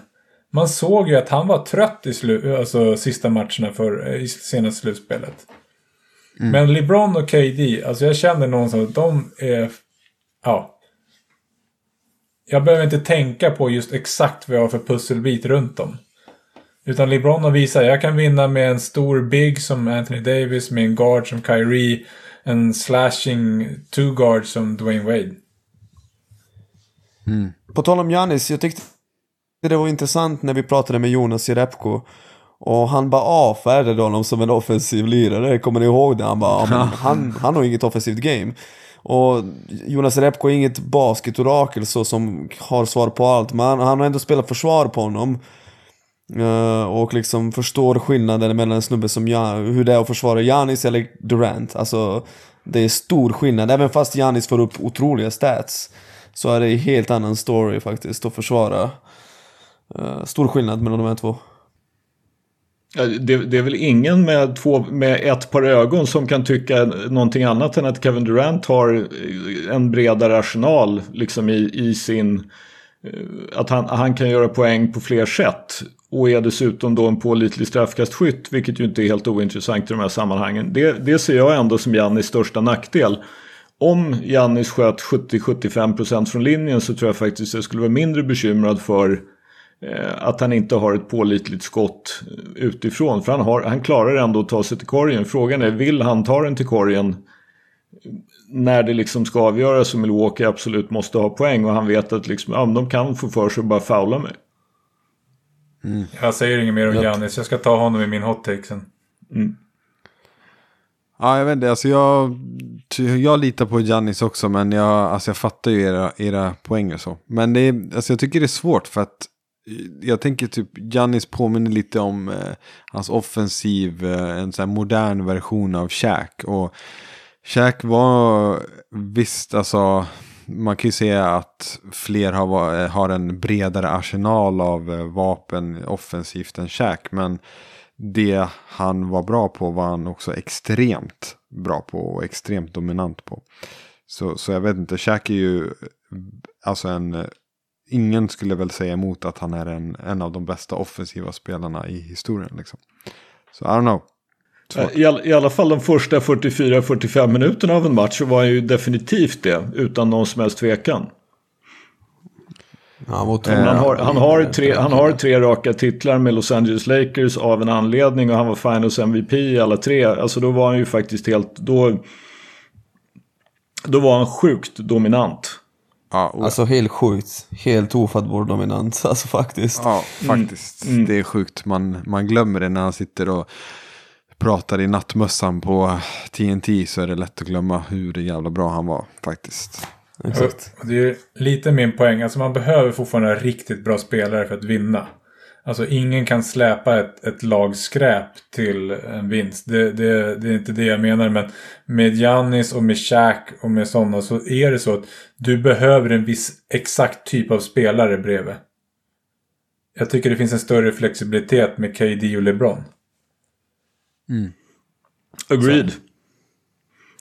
Speaker 4: Man såg ju att han var trött i slu, alltså, sista matcherna för, i senaste slutspelet. Men LeBron och KD, alltså jag känner någonstans att de är... Ja, jag behöver inte tänka på just exakt vad jag har för pusselbit runt dem. Utan LeBron har visat att jag kan vinna med en stor big som Anthony Davis, med en guard som Kyrie, en slashing two guard som Dwayne Wade.
Speaker 2: På tal om Giannis, jag tyckte det var intressant när vi pratade med Jonas Jerebko. Och han bara avfärdade honom som en offensiv lirare, kommer ni ihåg det? Han bara, han, han har inget offensivt game. Och Jonas Jerebko är inget basketorakel så som har svar på allt, men han, han har ändå spelat försvar på honom. Eh, och liksom förstår skillnaden mellan en snubbe som Jan, hur det är att försvara Janis eller Durant. Alltså, det är stor skillnad. Även fast Janis får upp otroliga stats så är det en helt annan story faktiskt att försvara. Uh, stor skillnad mellan de här två.
Speaker 1: Det, det är väl ingen med, två, med ett par ögon som kan tycka någonting annat än att Kevin Durant har en bredare arsenal liksom i, i sin... Eh, att han, han kan göra poäng på fler sätt. Och är dessutom då en pålitlig straffkastskytt, vilket ju inte är helt ointressant i de här sammanhangen. Det, det ser jag ändå som Jannis största nackdel. Om Jannis sköt 70-75% från linjen så tror jag faktiskt jag skulle vara mindre bekymrad för eh, att han inte har ett pålitligt skott eh, utifrån. För han, har, han klarar ändå att ta sig till korgen. Frågan är, vill han ta den till korgen när det liksom ska avgöras och Milwaukee absolut måste ha poäng och han vet att liksom, ja, de kan få för sig att bara faula mig.
Speaker 4: Jag säger inget mer om Giannis. Jag ska ta honom i min hot take sen.
Speaker 3: Ja, jag vet inte. Alltså jag, jag litar på Giannis också, men jag, alltså jag fattar ju era, era poänger så. Men det är, alltså jag tycker det är svårt för att eh, jag tänker typ Giannis påminner lite om eh, hans offensiv, eh, en sån här modern version av Shaq. Och Shaq var visst, alltså man kan ju säga att fler har, eh, har en bredare arsenal av eh, vapen offensivt än Shaq. Men det han var bra på var han också extremt bra på och extremt dominant på. Så, så jag vet inte, Shaq är ju alltså en... Eh, ingen skulle väl säga emot att han är en, en av de bästa offensiva spelarna i historien. Liksom. Så I don't know. Svårt.
Speaker 1: I, I alla fall de första 44-45 minuterna av en match så var han ju definitivt det. Utan någon som helst tvekan.
Speaker 2: Ja, han
Speaker 1: har, han, har tre, han har tre raka titlar med Los Angeles Lakers av en anledning och han var Finals MVP i alla tre. Alltså då var han ju faktiskt helt... Då, då var han sjukt dominant.
Speaker 3: Ja, och,
Speaker 2: Alltså helt sjukt. Helt ofattbar dominant. Alltså faktiskt.
Speaker 3: ja faktiskt. Det är sjukt. Man, man glömmer det när han sitter och pratar i nattmössan på TNT så är det lätt att glömma hur jävla bra han var faktiskt.
Speaker 2: Exakt.
Speaker 4: Och det är lite min poäng. Alltså man behöver fortfarande riktigt bra spelare för att vinna. Alltså ingen kan släpa ett, ett lag skräp till en vinst. Det, det, det är inte det jag menar. Men med Giannis och med Shaq och med sådana så är det så att du behöver en viss exakt typ av spelare bredvid. Jag tycker det finns en större flexibilitet med KD och LeBron.
Speaker 1: Agreed.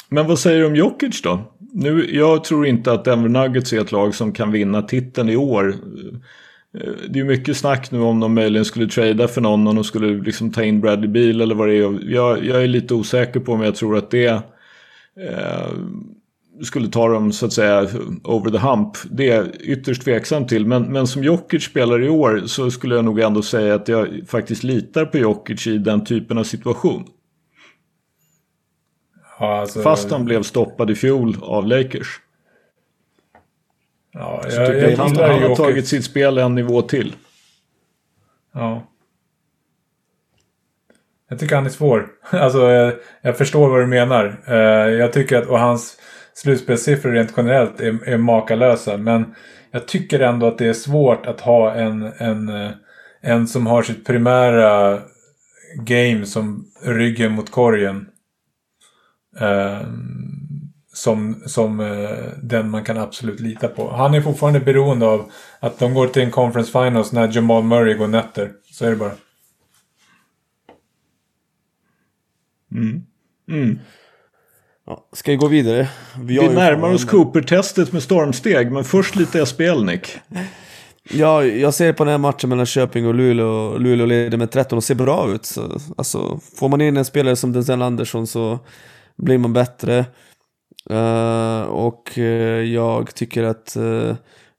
Speaker 1: Men vad säger du om Jokic då? Nu, jag tror inte att Denver Nuggets är ett lag som kan vinna titeln i år. Eh, Det är mycket snack nu om de möjligen skulle trada för någon. Om de skulle liksom ta in Bradley Beal eller vad det är. Jag, jag är lite osäker på om jag tror att det eh, skulle ta dem så att säga over the hump. Det är jag ytterst tveksam till. Men, men som Jokic spelar i år så skulle jag nog ändå säga att jag faktiskt litar på Jokic i den typen av situation.
Speaker 4: Ja, alltså,
Speaker 1: Fast han blev stoppad i fjol av Lakers.
Speaker 4: Ja,
Speaker 1: Så
Speaker 4: jag,
Speaker 1: tycker
Speaker 4: jag
Speaker 1: jag han,
Speaker 4: gillar
Speaker 1: han har tagit sitt spel en nivå till.
Speaker 4: Ja. Jag tycker han är svår. Alltså, jag, jag förstår vad du menar. Eh, jag tycker att, och hans slutspelssiffror rent generellt är, är makalösa. Men jag tycker ändå att det är svårt att ha en, en, eh, en som har sitt primära game som ryggen mot korgen. Eh, som som eh, den man kan absolut lita på. Han är fortfarande beroende av att de går till en conference finals när Jamal Murray går nätter. Så är det bara. Mm. Mm.
Speaker 2: Ja, ska vi gå vidare?
Speaker 1: Vi
Speaker 2: ju
Speaker 1: närmar oss Cooper-testet med stormsteg, men först lite SPL, Nick.
Speaker 2: Ja, jag ser på den här matchen mellan Köping och Luleå. Luleå leder med 13 och ser bra ut. Så, alltså, får man in en spelare som Denzel Andersson så blir man bättre. Eh, och eh, jag tycker att uh,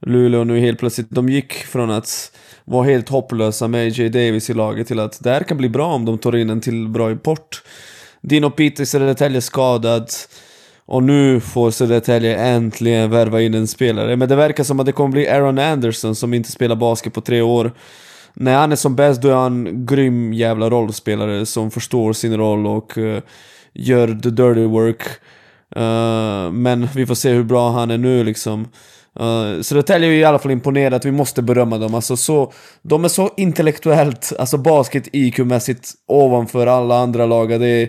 Speaker 2: Luleå nu helt plötsligt, de gick från att vara helt hopplösa med AJ Davis i laget till att det här kan bli bra om de tar in en till bra import. Dino Peter i Södertälje skadad. Och nu får Södertälje äntligen värva in en spelare. Men det verkar som att det kommer bli Aaron Anderson som inte spelar basket på tre år. När han är som bäst då är han grym jävla rollspelare som förstår sin roll och uh, gör the dirty work. Uh, men vi får se hur bra han är nu liksom. Uh, Södertälje är i alla fall imponerat, vi måste berömma dem. Alltså, så, de är så intellektuellt, alltså basket IQ-mässigt ovanför alla andra lag. Det är,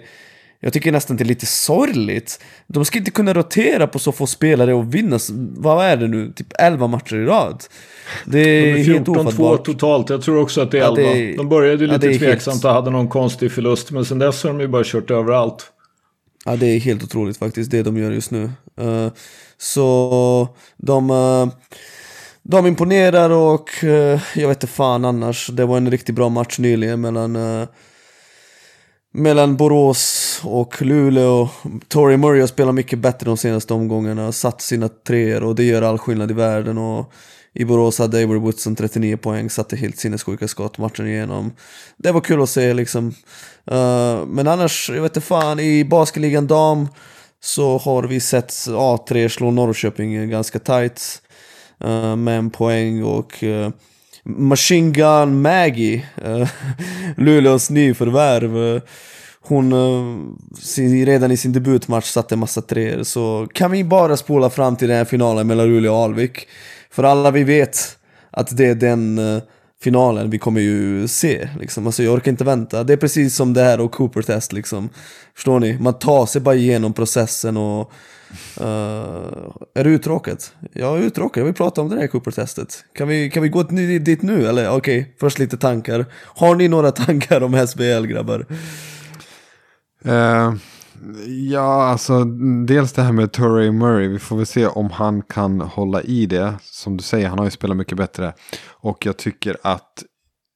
Speaker 2: jag tycker nästan det är lite sorgligt. De ska inte kunna rotera på så få spelare och vinna, vad är det nu, typ 11 matcher i rad. Det är,
Speaker 1: De är
Speaker 2: helt
Speaker 1: 14-2
Speaker 2: ofattbart.
Speaker 1: totalt. Jag tror också att det är
Speaker 2: Ja,
Speaker 1: 11.
Speaker 2: det är-
Speaker 1: de började ju
Speaker 2: ja,
Speaker 1: lite
Speaker 2: det är helt-
Speaker 1: tveksamt och hade någon konstig förlust. Men sen dess har de ju bara kört överallt.
Speaker 2: Ja, det är helt otroligt faktiskt, det de gör just nu. Eh, så de, eh, de imponerar och eh, jag vet inte fan annars. Det var en riktigt bra match nyligen mellan, eh, mellan Borås och Luleå. Tory Murray har spelat mycket bättre de senaste omgångarna, satt sina treor och det gör all skillnad i världen. Och I Borås hade Avery Woodson 39 poäng, satte helt sinnessjuka skott matchen igenom. Det var kul att se liksom. Men annars, jag vet inte fan, i basketligan dam så har vi sett A3 slå Norrköping ganska tight uh, med en poäng och uh, Machine Gun Maggie, uh, Luleås nyförvärv, hon uh, sin, redan i sin debutmatch satte en massa treor så kan vi bara spola fram till den här finalen mellan Luleå och Alvik. För alla vi vet att det är den finalen vi kommer ju se. Liksom. Alltså, jag orkar inte vänta. Det är precis som det här och Cooper-test. Liksom. Förstår ni? Man tar sig bara igenom processen och... Uh, är du uttråkad? Jag är uttråkad, jag vill prata om det här Cooper-testet. Kan vi, kan vi gå dit nu eller? Okej, först lite tankar. Har ni några tankar om SBL grabbar?
Speaker 3: Uh, ja, alltså dels det här med Torrey Murray. Vi får väl se om han kan hålla i det. Som du säger, han har ju spelat mycket bättre. Och jag tycker att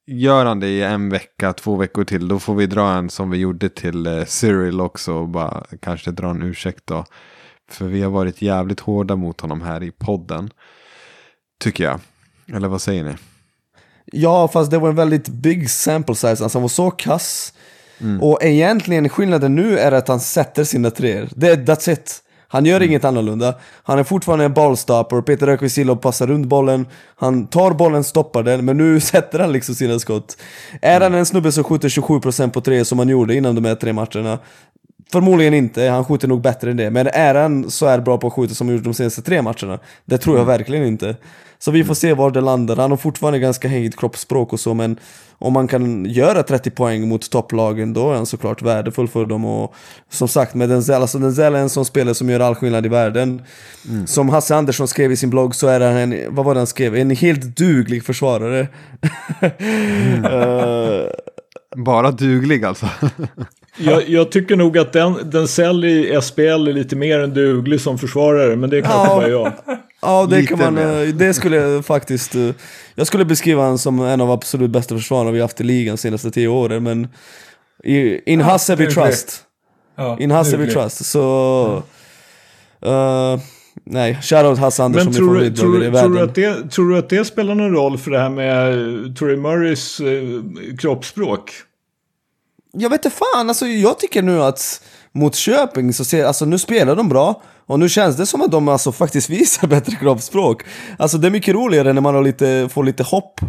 Speaker 3: gör han det i en vecka, två veckor till, då får vi dra en som vi gjorde till eh, Cyril också. Och bara kanske dra en ursäkt då. För vi har varit jävligt hårda mot honom här i podden. Tycker jag. Eller vad säger ni?
Speaker 2: Ja, fast det var en väldigt big sample size. Alltså han var så kass. Och egentligen skillnaden nu är att han sätter sina treor. Det, that's it. Han gör inget annorlunda. Han är fortfarande en bollstopper. Peter Rökvisilov passar runt bollen. Han tar bollen, stoppar den, men nu sätter han liksom sina skott. Är han en snubbe som skjuter 27% på tre som han gjorde innan de här tre matcherna? Förmodligen inte, han skjuter nog bättre än det. Men är han så här bra på att skjuta som han gjort de senaste tre matcherna? Det tror jag verkligen inte. Så vi får se var det landar. Han har fortfarande ganska hängigt kroppsspråk och så, men om man kan göra 30 poäng mot topplagen, då är han såklart värdefull för dem. Och som sagt, med Denzel, alltså Denzel är en sån spelare som gör all skillnad i världen. Som Hasse Andersson skrev i sin blogg så är han en, vad var det han skrev? En helt duglig försvarare. Eh,
Speaker 3: Bara duglig alltså.
Speaker 1: Jag, jag tycker nog att den, den sälj i SPL är lite mer än duglig som försvarare, men det är kanske
Speaker 2: Ja.
Speaker 1: bara jag.
Speaker 2: Ja, det
Speaker 3: Lite
Speaker 2: kan man,
Speaker 3: mer.
Speaker 2: eh, det skulle jag faktiskt, eh, jag skulle beskriva honom som en av absolut bästa försvarare vi haft i ligan de senaste tio åren, men in Hasse we
Speaker 4: duglig.
Speaker 2: trust.
Speaker 4: Ja,
Speaker 2: In Hasse we
Speaker 4: duglig.
Speaker 2: trust, så... eh, nej, shoutout Hasse Andersson,
Speaker 1: Men tror, du- tror,
Speaker 2: i
Speaker 1: tror, du att det, tror du att det spelar någon roll för det här med Torrey Murrays eh, kroppsspråk?
Speaker 2: Jag vet inte fan, alltså jag tycker nu att mot Köping så ser, alltså nu spelar de bra och nu känns det som att de alltså faktiskt visar bättre kroppsspråk. Alltså det är mycket roligare när man har lite, får lite hopp,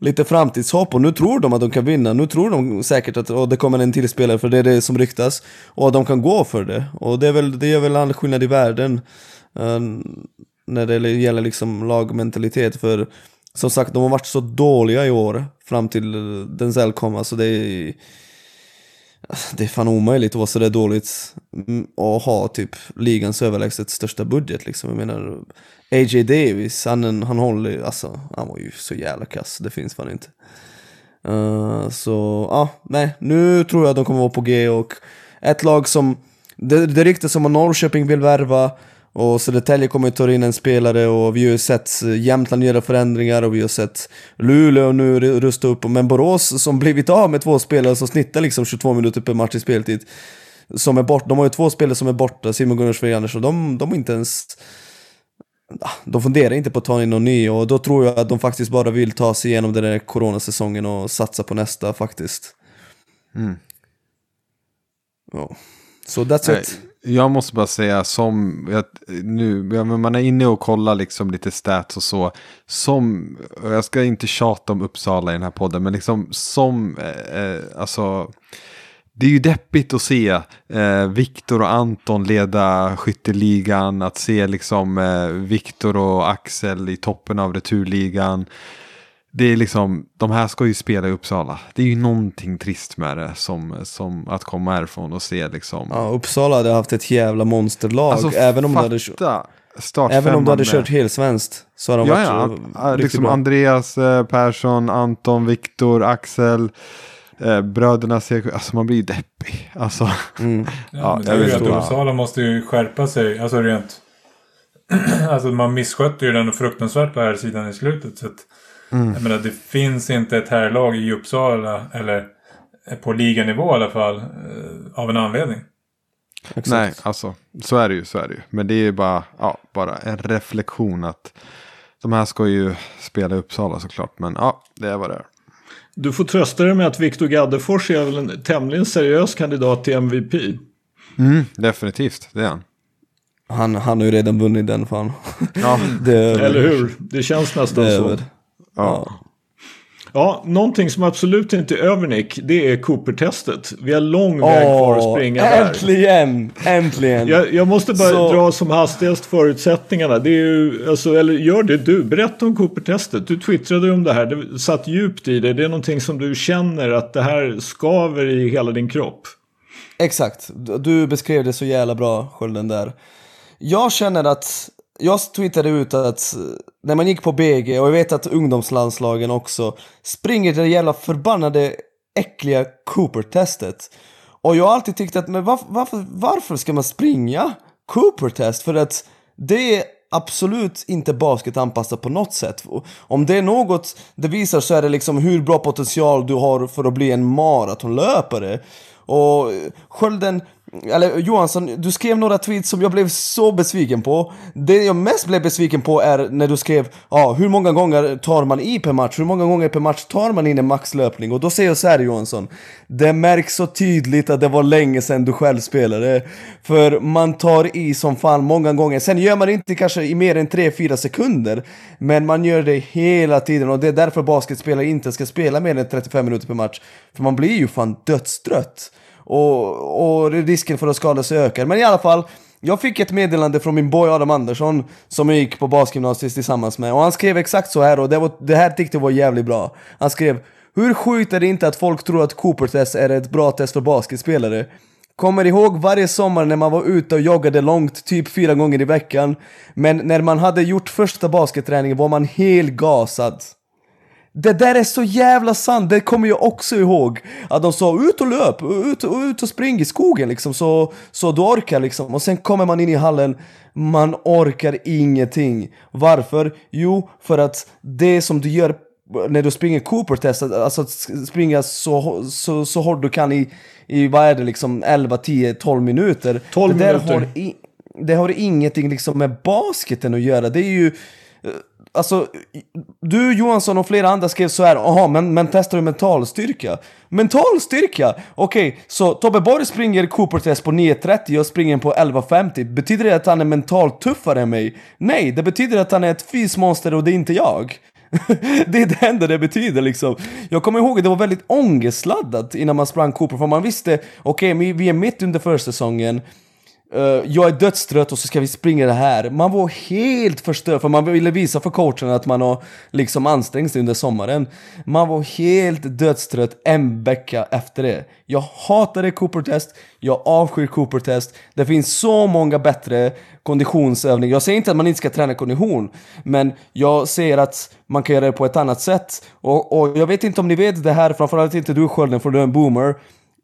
Speaker 2: lite framtidshopp och nu tror de att de kan vinna. Nu tror de säkert att oh, det kommer en till spelare för det är det som ryktas och de kan gå för det. Och det är väl, det gör väl all skillnad i världen uh, när det gäller liksom lagmentalitet för som sagt, de har varit så dåliga i år fram till Denzel kom. Alltså det är, det är fan omöjligt att vara sådär dåligt och ha typ ligans överlägset största budget liksom. Jag menar, AJ Davis, han, han håller alltså, han var ju så jävla kass. Det finns fan inte. Uh, så, ja, ah, nej, nu tror jag att de kommer vara på G och ett lag som, det, det ryktas som att Norrköping vill värva och Södertälje kommer ta in en spelare och vi har ju sett eh, Jämtland göra förändringar och vi har sett Luleå nu rusta upp. Men Borås som blivit av med två spelare som snittar liksom 22 minuter per match i speltid. Som är bort, de har ju två spelare som är borta, Simon Gunnarsson och Andersson. De, de har inte ens... Ah, de funderar inte på att ta in någon ny och då tror jag att de faktiskt bara vill ta sig igenom den där coronasäsongen och satsa på nästa faktiskt. Mm. Ja. Så so that's it.
Speaker 3: Jag måste bara säga som, nu, man är inne och kollar liksom lite stats och så. Som, jag ska inte tjata om Uppsala i den här podden, men liksom som, eh, eh, alltså. Det är ju deppigt att se eh, Viktor och Anton leda skytteligan, att se liksom eh, Viktor och Axel i toppen av returligan det är liksom, de här ska ju spela i Uppsala. Det är ju någonting trist med det som, som att komma härifrån och se liksom.
Speaker 2: Ja, Uppsala hade haft ett jävla monsterlag.
Speaker 3: Alltså,
Speaker 2: även om
Speaker 3: fatta,
Speaker 2: du hade, även om du hade kört helt svenskt. Så hade de
Speaker 3: ja, varit ja, liksom bra. Andreas eh, Persson, Anton, Viktor, Axel. Eh, bröderna ser, alltså man blir ju deppig. Alltså,
Speaker 4: mm. ja, ja, men det är ju att Uppsala måste ju skärpa sig. Alltså rent. alltså man misskötte ju den fruktansvärt på här sidan i slutet. Så att, Mm. Jag menar, det finns inte ett herrlag i Uppsala, eller på liganivå i alla fall, eh, av en anledning.
Speaker 3: Exakt. Nej, alltså så är det ju, så är det ju. Men det är ju bara, ja, bara en reflektion att de här ska ju spela i Uppsala såklart. Men ja, det är vad det är.
Speaker 1: Du får trösta dig med att Viktor Gaddefors är väl en tämligen seriös kandidat till MVP.
Speaker 3: Mm, definitivt, det är han.
Speaker 2: Han, han har ju redan vunnit den fan.
Speaker 1: Ja, Eller hur? Det känns nästan det så. Ja. Ja, någonting som absolut inte är över Nick, det är Cooper-testet. Vi har lång väg kvar att springa
Speaker 2: äntligen, där. Äntligen!
Speaker 1: Jag, jag måste bara Så... dra som hastigast förutsättningarna. Det är ju, alltså, eller gör det du, berätta om Cooper-testet. Du twittrade om det här, det satt djupt i det. Det är någonting som du känner att det här skaver i hela din kropp.
Speaker 2: Exakt, du beskrev det så jävla bra, skölden där. Jag känner att jag twittrade ut att eh, när man gick på BG, och jag vet att ungdomslandslagen också, springer det jävla förbannade äckliga Cooper-testet. Och jag har alltid tyckt att, men varför, varför, varför ska man springa Cooper-test? För att det är absolut inte basket anpassat på något sätt. Om det är något det visar så är det liksom hur bra potential du har för att bli en maratonlöpare. Och eh, skölden eller Johansson, du skrev några tweets som jag blev så besviken på. Det jag mest blev besviken på är när du skrev ja, hur många gånger tar man i per match? Hur många gånger per match tar man in en maxlöpning? Och då säger jag så här Johansson, det märks så tydligt att det var länge sedan du själv spelade. För man tar i som fan många gånger. Sen gör man det inte kanske i mer än 3-4 sekunder. Men man gör det hela tiden och det är därför basketspelare inte ska spela mer än 35 minuter per match. För man blir ju fan dödstrött. Och, och risken för att skada sig ökar. Men i alla fall, jag fick ett meddelande från min boy Adam Andersson som jag gick på basgymnasiet tillsammans med och han skrev exakt så här och det, var, det här tyckte jag var jävligt bra. Han skrev Hur sjukt är det inte att folk tror att Cooper-test är ett bra test för basketspelare? Kommer ihåg varje sommar när man var ute och joggade långt, typ fyra gånger i veckan. Men när man hade gjort första basketträningen var man helt gasad. Det där är så jävla sant, det kommer jag också ihåg. Att de sa ut och löp, ut, ut och spring i skogen liksom så, så du orkar liksom. Och sen kommer man in i hallen, man orkar ingenting. Varför? Jo, för att det som du gör när du springer Cooper-test, alltså att springa så, så, så hårt du kan i, i vad är det liksom 11, 10, 12 minuter.
Speaker 1: 12
Speaker 2: det
Speaker 1: minuter.
Speaker 2: Har i, det har ingenting liksom med basketen att göra. Det är ju Alltså, du Johansson och flera andra skrev så här, jaha, men, men testar du mental styrka? Mental styrka? Okej, okay, så Tobbe Borg springer Cooper-test på 9.30 och jag springer på 11.50. Betyder det att han är mentalt tuffare än mig? Nej, det betyder att han är ett fysmonster och det är inte jag. det är det enda det betyder liksom. Jag kommer ihåg att det var väldigt ångestladdat innan man sprang Cooper, för man visste, okej, okay, vi är mitt under försäsongen, Uh, jag är dödstrött och så ska vi springa det här. Man var helt förstörd för man ville visa för coachen att man har liksom ansträngt sig under sommaren. Man var helt dödstrött en vecka efter det. Jag hatade Cooper-test, jag avskyr Cooper-test. Det finns så många bättre konditionsövningar. Jag säger inte att man inte ska träna kondition, men jag säger att man kan göra det på ett annat sätt. Och, och jag vet inte om ni vet det här, framförallt inte du Skölden för du är en boomer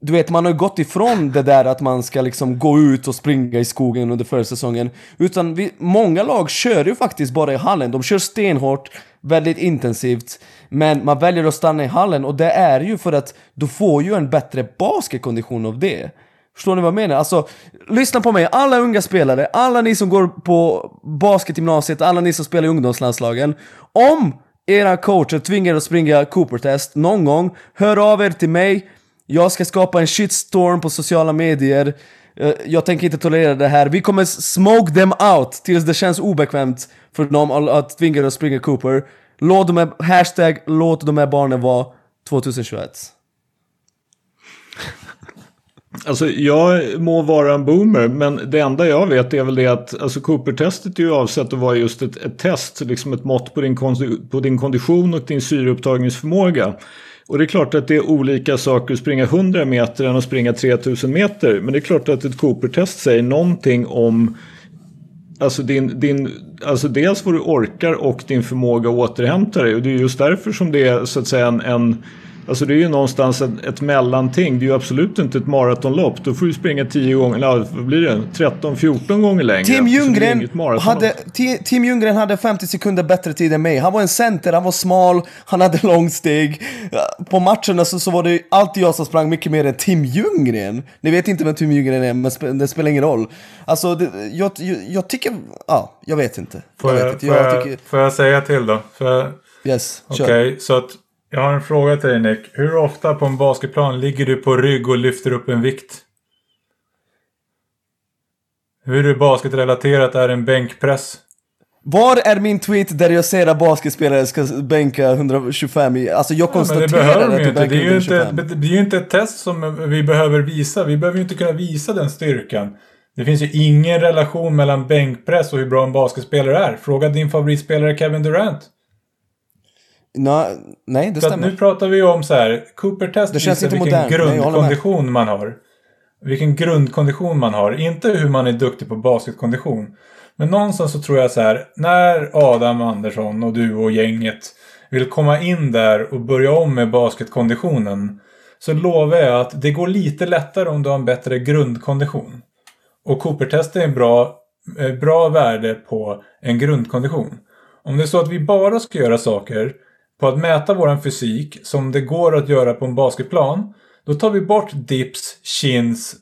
Speaker 2: du vet, man har ju gått ifrån det där att man ska liksom gå ut och springa i skogen under försäsongen. Utan vi, många lag kör ju faktiskt bara i hallen. De kör stenhårt, väldigt intensivt. Men man väljer att stanna i hallen och det är ju för att du får ju en bättre basketkondition av det. Förstår ni vad jag menar? Alltså, lyssna på mig, alla unga spelare, alla ni som går på basketgymnasiet, alla ni som spelar i ungdomslandslagen. Om era coacher tvingar er att springa Cooper-test någon gång, hör av er till mig. Jag ska skapa en shitstorm på sociala medier. Eh, jag tänker inte tolerera det här. Vi kommer smoke them out tills det känns obekvämt för dem att tvinga att springa Cooper. Låt de här, hashtag låt de här barnen vara 2021.
Speaker 1: Alltså jag må vara en boomer men det enda jag vet är väl det att alltså Cooper-testet är ju avsett att vara just ett, ett test, liksom ett mått på din, på din kondition och din syreupptagningsförmåga. Och det är klart att det är olika saker att springa 100 meter än att springa 3000 meter. Men det är klart att ett Cooper-test säger någonting om Alltså, din, din, alltså dels vad du orkar och din förmåga att återhämta dig. Och det är just därför som det är så att säga en, en Alltså det är ju någonstans ett, ett mellanting. Det är ju absolut inte ett maratonlopp. Då får du springa 10 gånger, eller vad blir det? 13-14 gånger längre.
Speaker 2: Tim Ljunggren, hade, Tim Ljunggren hade 50 sekunder bättre tid än mig. Han var en center, han var smal, han hade långsteg. På matcherna så, så var det alltid jag som sprang mycket mer än Tim Ljunggren. Ni vet inte vem Tim Ljunggren är, men det spelar ingen roll. Alltså, det, jag, jag, jag, tycker... Ja, jag vet inte.
Speaker 4: Får jag, jag, vet inte. får jag, tycker... får jag säga till då? För...
Speaker 2: Yes,
Speaker 4: Okej, okay, så att jag har en fråga till dig Nick. Hur ofta på en basketplan ligger du på rygg och lyfter upp en vikt? Hur basketrelaterat är en bänkpress?
Speaker 2: Var är min tweet där jag säger att basketspelare ska bänka 125 i? Alltså jag konstaterar ja,
Speaker 4: det att det är, ju inte, det är ju inte ett test som vi behöver visa. Vi behöver ju inte kunna visa den styrkan. Det finns ju ingen relation mellan bänkpress och hur bra en basketspelare är. Fråga din favoritspelare Kevin Durant.
Speaker 2: No, nej, det
Speaker 4: så
Speaker 2: stämmer.
Speaker 4: Nu pratar vi om så här. Cooper-test visar
Speaker 2: vilken
Speaker 4: grundkondition man har. Vilken grundkondition man har. Inte hur man är duktig på basketkondition. Men någonstans så tror jag så här. När Adam Andersson och du och gänget vill komma in där och börja om med basketkonditionen. Så lovar jag att det går lite lättare om du har en bättre grundkondition. Och Cooper-test är en bra, eh, bra värde på en grundkondition. Om det är så att vi bara ska göra saker på att mäta våran fysik som det går att göra på en basketplan. Då tar vi bort dips, chins,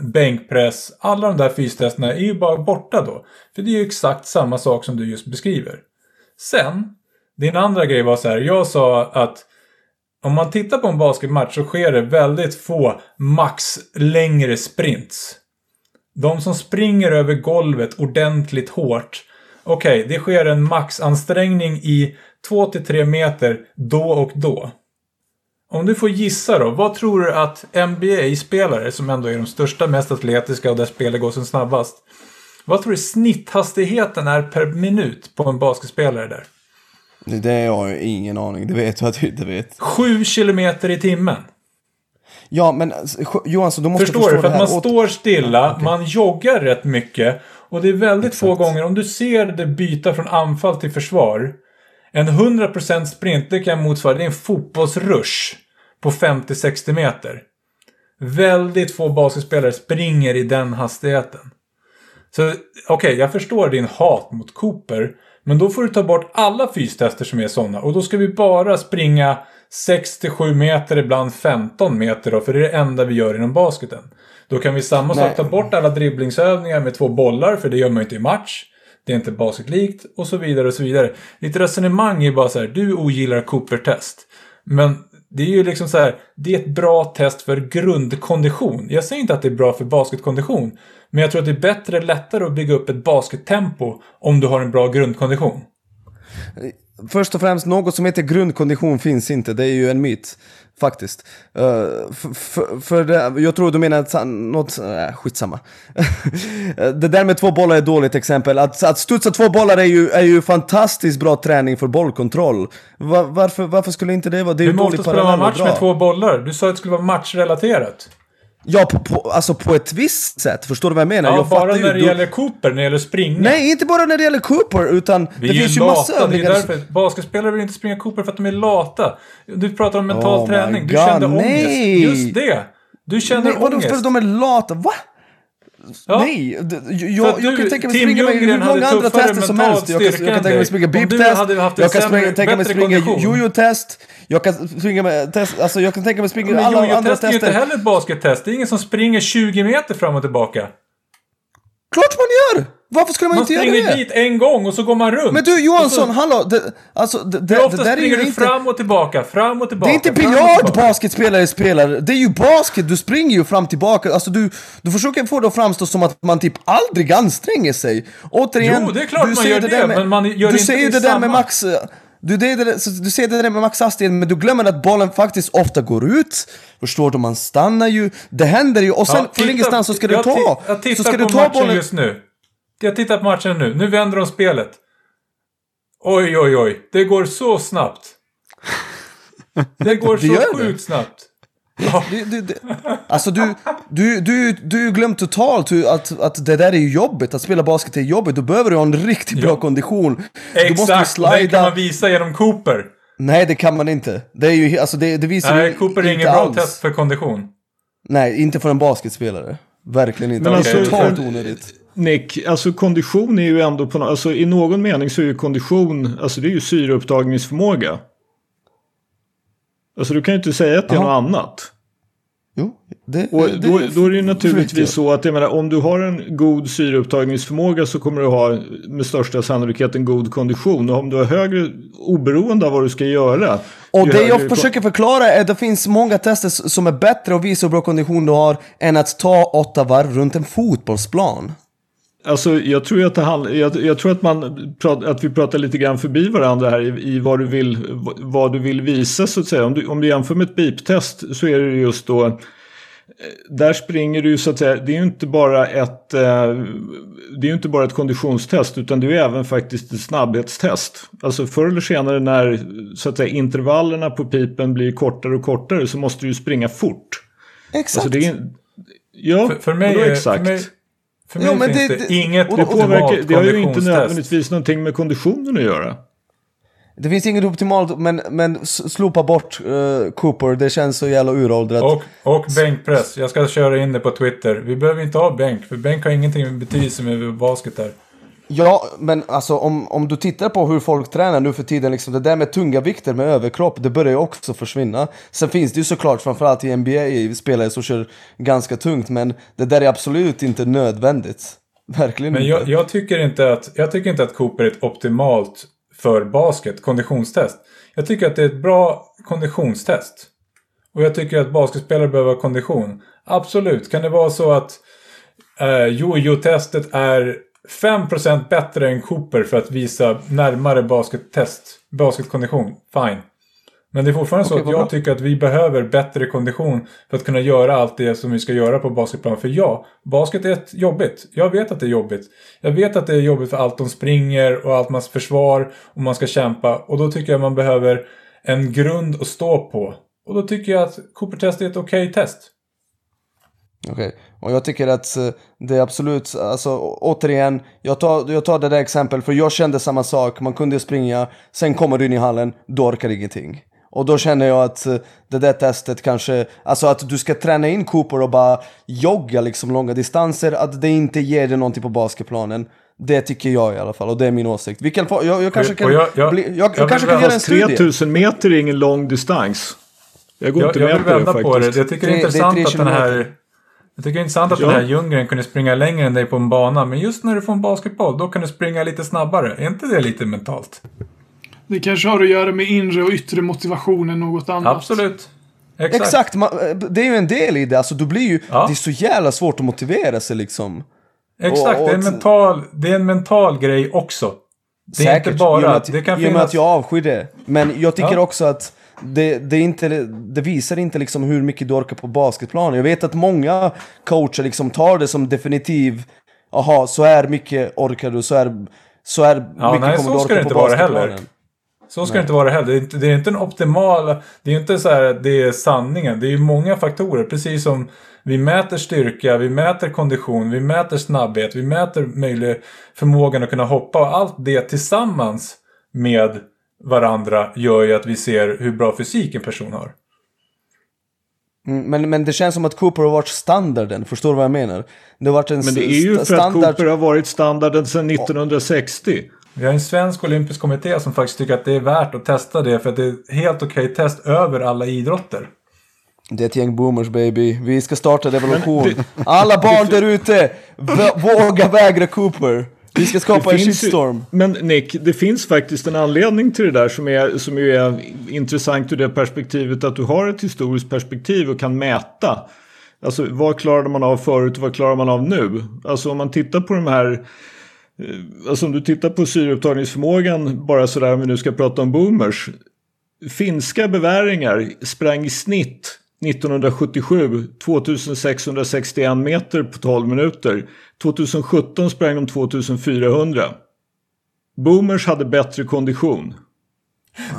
Speaker 4: bänkpress. Alla de där fystesterna är ju bara borta då. För det är ju exakt samma sak som du just beskriver. Sen, din andra grej var så här. Jag sa att om man tittar på en basketmatch så sker det väldigt få max längre sprints. De som springer över golvet ordentligt hårt. Okej, okay, det sker en maxansträngning i 2-3 meter då och då. Om du får gissa då, vad tror du att NBA-spelare, som ändå är de största, mest atletiska och där spelet går som snabbast. Vad tror du snitthastigheten är per minut på en basketspelare där?
Speaker 2: Det har jag ingen aning, det vet jag att du inte vet.
Speaker 4: 7 kilometer i timmen.
Speaker 2: Ja, men Johansson, du måste
Speaker 4: Förstår
Speaker 2: förstå
Speaker 4: du? För att man står stilla, ja, okay. man joggar rätt mycket. Och det är väldigt Exakt. få gånger, om du ser det byta från anfall till försvar. En 100% sprint, det kan motsvara, det är en fotbollsrush på 50-60 meter. Väldigt få basketspelare springer i den hastigheten. Så okej, okay, jag förstår din hat mot Cooper. Men då får du ta bort alla fystester som är sådana. Och då ska vi bara springa 6-7 meter, ibland 15 meter då. För det är det enda vi gör inom basketen. Då kan vi samma sak ta bort alla dribblingsövningar med två bollar, för det gör man ju inte i match det är inte basketlikt och så vidare och så vidare. Ditt resonemang är bara så här, du ogillar Cooper-test. Men det är ju liksom så här, det är ett bra test för grundkondition. Jag säger inte att det är bra för basketkondition. Men jag tror att det är bättre, lättare att bygga upp ett baskettempo om du har en bra grundkondition.
Speaker 2: Först och främst, något som heter grundkondition finns inte. Det är ju en myt. Faktiskt. Uh, för, det, jag tror du menar att något... Äh, skitsamma. det där med två bollar är ett dåligt exempel. Att, att studsa två bollar är ju, är ju fantastiskt bra träning för bollkontroll. Var, varför, varför skulle inte det vara? Det är
Speaker 4: Hur
Speaker 2: ju
Speaker 4: ofta
Speaker 2: dåligt
Speaker 4: spelar man match med två bollar? Du sa att det skulle vara matchrelaterat.
Speaker 2: Ja, på, på, alltså på ett visst sätt. Förstår du vad jag menar?
Speaker 4: Ja,
Speaker 2: jag
Speaker 4: bara när det
Speaker 2: ju,
Speaker 4: gäller Cooper, när det gäller springa.
Speaker 2: Nej, inte bara när det gäller Cooper, utan
Speaker 4: Vi
Speaker 2: det finns
Speaker 4: ju
Speaker 2: massa
Speaker 4: det är därför. Basketspelare vill inte springa Cooper för att de är lata. Du pratar om mental
Speaker 2: Oh
Speaker 4: träning. Du
Speaker 2: God,
Speaker 4: kände
Speaker 2: nej.
Speaker 4: ångest. Just det. Du känner
Speaker 2: Nej, vadå för
Speaker 4: ångest.
Speaker 2: att de är lata? Va?
Speaker 4: Ja.
Speaker 2: Nej, jag, jag
Speaker 4: du,
Speaker 2: kan tänka mig springa med hur många andra tester som helst. Jag kan, jag kan
Speaker 4: än
Speaker 2: tänka mig springa
Speaker 4: en
Speaker 2: jag kan springa, tänka mig springa jojo-test, jag kan springa med test, alltså jag kan tänka mig springa alla andra
Speaker 4: jojo-test är ju inte
Speaker 2: tester.
Speaker 4: heller ett baskettest. Det är ingen som springer 20 meter fram och tillbaka.
Speaker 2: Klart man gör! Varför skulle man,
Speaker 4: Man
Speaker 2: inte göra
Speaker 4: springer
Speaker 2: det?
Speaker 4: dit en gång och så går man runt.
Speaker 2: Men du Johansson,
Speaker 4: så-
Speaker 2: hallå! Det, alltså, det, det,
Speaker 4: Hur ofta
Speaker 2: det där är
Speaker 4: springer
Speaker 2: ju
Speaker 4: du
Speaker 2: inte...
Speaker 4: fram och tillbaka, fram och
Speaker 2: Det
Speaker 4: tillbaka?
Speaker 2: är inte biljard basketspelare spelar, det är ju basket, du springer ju fram och tillbaka. Alltså du, du försöker få det att framstå som att man typ aldrig anstränger sig. Återigen,
Speaker 4: Jo, det är klart
Speaker 2: du
Speaker 4: man gör det,
Speaker 2: med,
Speaker 4: men man gör
Speaker 2: Du
Speaker 4: inte
Speaker 2: säger
Speaker 4: det
Speaker 2: det där med max... Du, det, du säger det där med maxhastighet, men du glömmer att bollen faktiskt ofta går ut. Förstår du? Man stannar ju. Det händer ju. Och sen
Speaker 4: Ja,
Speaker 2: från ingenstans så ska du ta.
Speaker 4: Jag tittar
Speaker 2: så ska
Speaker 4: på
Speaker 2: du ta
Speaker 4: matchen
Speaker 2: bollen.
Speaker 4: just nu. Jag tittar på matchen nu. Nu vänder de spelet. Oj, oj, oj. Det går så snabbt. Det går
Speaker 2: Det
Speaker 4: så sjukt snabbt. Ja,
Speaker 2: Du, du, du, alltså du, du, du, du har ju glömt totalt att, att det där är ju jobbigt. Att spela basket är jobbigt. Då behöver du ha en riktigt bra
Speaker 4: Ja.
Speaker 2: kondition. Du måste
Speaker 4: exakt. Och det kan
Speaker 2: slida.
Speaker 4: man visa genom Cooper.
Speaker 2: Nej, det kan man inte. Det är ju, alltså det, det visar
Speaker 4: Nej,
Speaker 2: ju
Speaker 4: Cooper är
Speaker 2: inte
Speaker 4: ingen bra
Speaker 2: alls.
Speaker 4: test för kondition.
Speaker 2: Nej, inte för en basketspelare. Verkligen inte.
Speaker 1: Men
Speaker 2: det är
Speaker 1: alltså-
Speaker 2: totalt onödigt.
Speaker 1: Nick, alltså kondition är ju ändå på alltså i någon mening så är ju kondition, alltså det är ju syreupptagningsförmåga. Alltså du kan ju inte säga att det är
Speaker 2: Jaha.
Speaker 1: något annat.
Speaker 2: Jo, det,
Speaker 1: Och
Speaker 2: det,
Speaker 1: då, då är det ju naturligtvis så att jag menar, om du har en god syreupptagningsförmåga så kommer du ha med största sannolikhet en god kondition. Och om du har högre, oberoende av vad du ska göra.
Speaker 2: Och det jag försöker förklara är att det finns många tester som är bättre att visa hur bra kondition du har än att ta åtta varv runt en fotbollsplan.
Speaker 1: Alltså jag tror att det handlar, jag, jag tror att man prat, att vi pratar lite grann förbi varandra här i, i vad, du vill, vad du vill visa så att säga. Om du, om du jämför med ett beep-test så är det just då eh, där springer du ju så att säga, det är ju inte bara ett, eh, det är ju inte bara ett konditionstest utan det är även faktiskt ett snabbhetstest. Alltså förr eller senare när så att säga intervallerna på pipen blir kortare och kortare så måste du ju springa fort.
Speaker 2: Exakt.
Speaker 1: Alltså det är, ja,
Speaker 4: För, för mig,
Speaker 1: exakt.
Speaker 4: för mig, för mig
Speaker 2: Ja, men
Speaker 4: finns
Speaker 2: det-
Speaker 4: det, inget
Speaker 2: och
Speaker 1: Det
Speaker 2: det
Speaker 1: påverkar,
Speaker 4: optimalt
Speaker 1: det har ju inte nödvändigtvis någonting med konditionen att göra.
Speaker 2: Det finns inget optimalt, men, men slopa bort eh, Cooper, det känns så jävla uråldrat.
Speaker 4: Och, och bänkpress. Jag ska köra in det på Twitter. Vi behöver inte ha bänk, för bänk har ingenting med betydelse med basket där.
Speaker 2: Ja, men alltså om, om du tittar på hur folk tränar nu för tiden, liksom, det där med tunga vikter med överkropp, det börjar ju också försvinna. Sen finns det ju såklart, framförallt i NBA, spelare som kör ganska tungt, men det där är absolut inte nödvändigt. Verkligen
Speaker 4: Men
Speaker 2: inte.
Speaker 4: jag, tycker inte att, jag tycker inte att Cooper är ett optimalt för basket, konditionstest. Jag tycker att det är ett bra konditionstest. Och jag tycker att basketspelare behöver kondition. Absolut, kan det vara så att eh, jojo-testet är 5% bättre än Cooper för att visa närmare baskettest, basketkondition? Fine. Men det är fortfarande så
Speaker 2: Okej,
Speaker 4: att jag
Speaker 2: bra.
Speaker 4: tycker att vi behöver bättre kondition för att kunna göra allt det som vi ska göra på basketplan. För ja, basket är ett jobbigt. Jag vet att det är jobbigt. Jag vet att det är jobbigt för allt de springer och allt mans försvar och man ska kämpa. Och då tycker jag man behöver en grund att stå på. Och då tycker jag att Cooper-test är ett okej test.
Speaker 2: Okej, och jag tycker att eh, det är absolut, alltså återigen, jag tar, jag tar det där exempel för jag kände samma sak, man kunde springa, sen kommer du in i hallen, du orkar ingenting. Och då känner jag att eh, det där testet kanske, alltså att du ska träna in Cooper och bara jogga liksom långa distanser, att det inte ger dig någonting på basketplanen. Det tycker jag i alla fall, och det är min åsikt. Vi kan få, jag, jag kanske kan,
Speaker 4: jag- jag-
Speaker 2: bli, jag,
Speaker 4: jag
Speaker 2: jag kanske
Speaker 4: vill
Speaker 2: kan göra en studie.
Speaker 1: 3000 meter är ingen lång distans. Jag går
Speaker 4: Jag,
Speaker 1: inte
Speaker 4: jag
Speaker 1: med
Speaker 4: vill
Speaker 1: på det
Speaker 4: vända
Speaker 1: faktiskt.
Speaker 4: på det. Jag tycker det är
Speaker 2: Det- det är
Speaker 4: intressant att den här... Jag tycker det är intressant att
Speaker 1: Ja.
Speaker 4: den här Ljunggren kunde springa längre än dig på en bana. Men just när du får en basketboll, då kan du springa lite snabbare. Är inte det lite mentalt?
Speaker 5: Det kanske har att göra med inre och yttre motivation än något annat.
Speaker 4: Absolut. Exakt.
Speaker 2: Exakt, man, det är ju en del i det. Alltså du blir ju,
Speaker 4: Ja.
Speaker 2: det är så jävla svårt att motivera sig liksom.
Speaker 4: Exakt,
Speaker 2: Och-
Speaker 4: det, är en mental, det är en mental grej också. Det är
Speaker 2: Säkert,
Speaker 4: inte bara...
Speaker 2: i och med att,
Speaker 4: det kan
Speaker 2: i och med
Speaker 4: finnas...
Speaker 2: att jag avskyr det. Men jag tycker
Speaker 4: Ja.
Speaker 2: också att det, det, inte, det visar inte liksom hur mycket du orkar på basketplanen. Jag vet att många coacher liksom tar det som definitiv, aha, så här mycket orkar du, så här, så här
Speaker 4: Ja,
Speaker 2: mycket
Speaker 4: nej,
Speaker 2: kommer
Speaker 4: så
Speaker 2: du orka
Speaker 4: det
Speaker 2: på
Speaker 4: inte vara heller.
Speaker 2: basketplanen.
Speaker 4: Så ska det inte vara heller. Det är inte, det är inte en optimal... Det är inte så här att det är sanningen. Det är ju många faktorer. Precis som vi mäter styrka, vi mäter kondition, vi mäter snabbhet, vi mäter möjlig förmågan att kunna hoppa. Och allt det tillsammans med varandra gör ju att vi ser hur bra fysik en person har.
Speaker 2: Mm, Men, men det känns som att Cooper har varit standarden, förstår du vad jag menar? Det har varit en
Speaker 1: Men det är ju
Speaker 2: st-
Speaker 1: för att
Speaker 2: standard...
Speaker 1: Cooper har varit standarden sedan 1960.
Speaker 4: Vi har en svensk olympisk kommitté som faktiskt tycker att det är värt att testa det för att det är ett helt okej test över alla idrotter.
Speaker 2: Det är ett gäng boomers baby. Vi ska starta revolution.
Speaker 1: Men
Speaker 2: Alla barn där ute, våga vägra Cooper. Vi ska skapa en
Speaker 1: finns ju-
Speaker 2: shitstorm.
Speaker 1: Men Nick, det finns faktiskt en anledning till det där som, är, som ju är intressant ur det perspektivet att du har ett historiskt perspektiv och kan mäta. Alltså vad klarade man av förut och vad klarar man av nu? Alltså om man tittar på de här eh, Alltså om du tittar på syreupptagningsförmågan bara sådär om vi nu ska prata om boomers. Finska beväringar sprang i snitt 1977 2661 meter på 12 minuter. 2017 sprang de 2400. Boomers hade bättre kondition.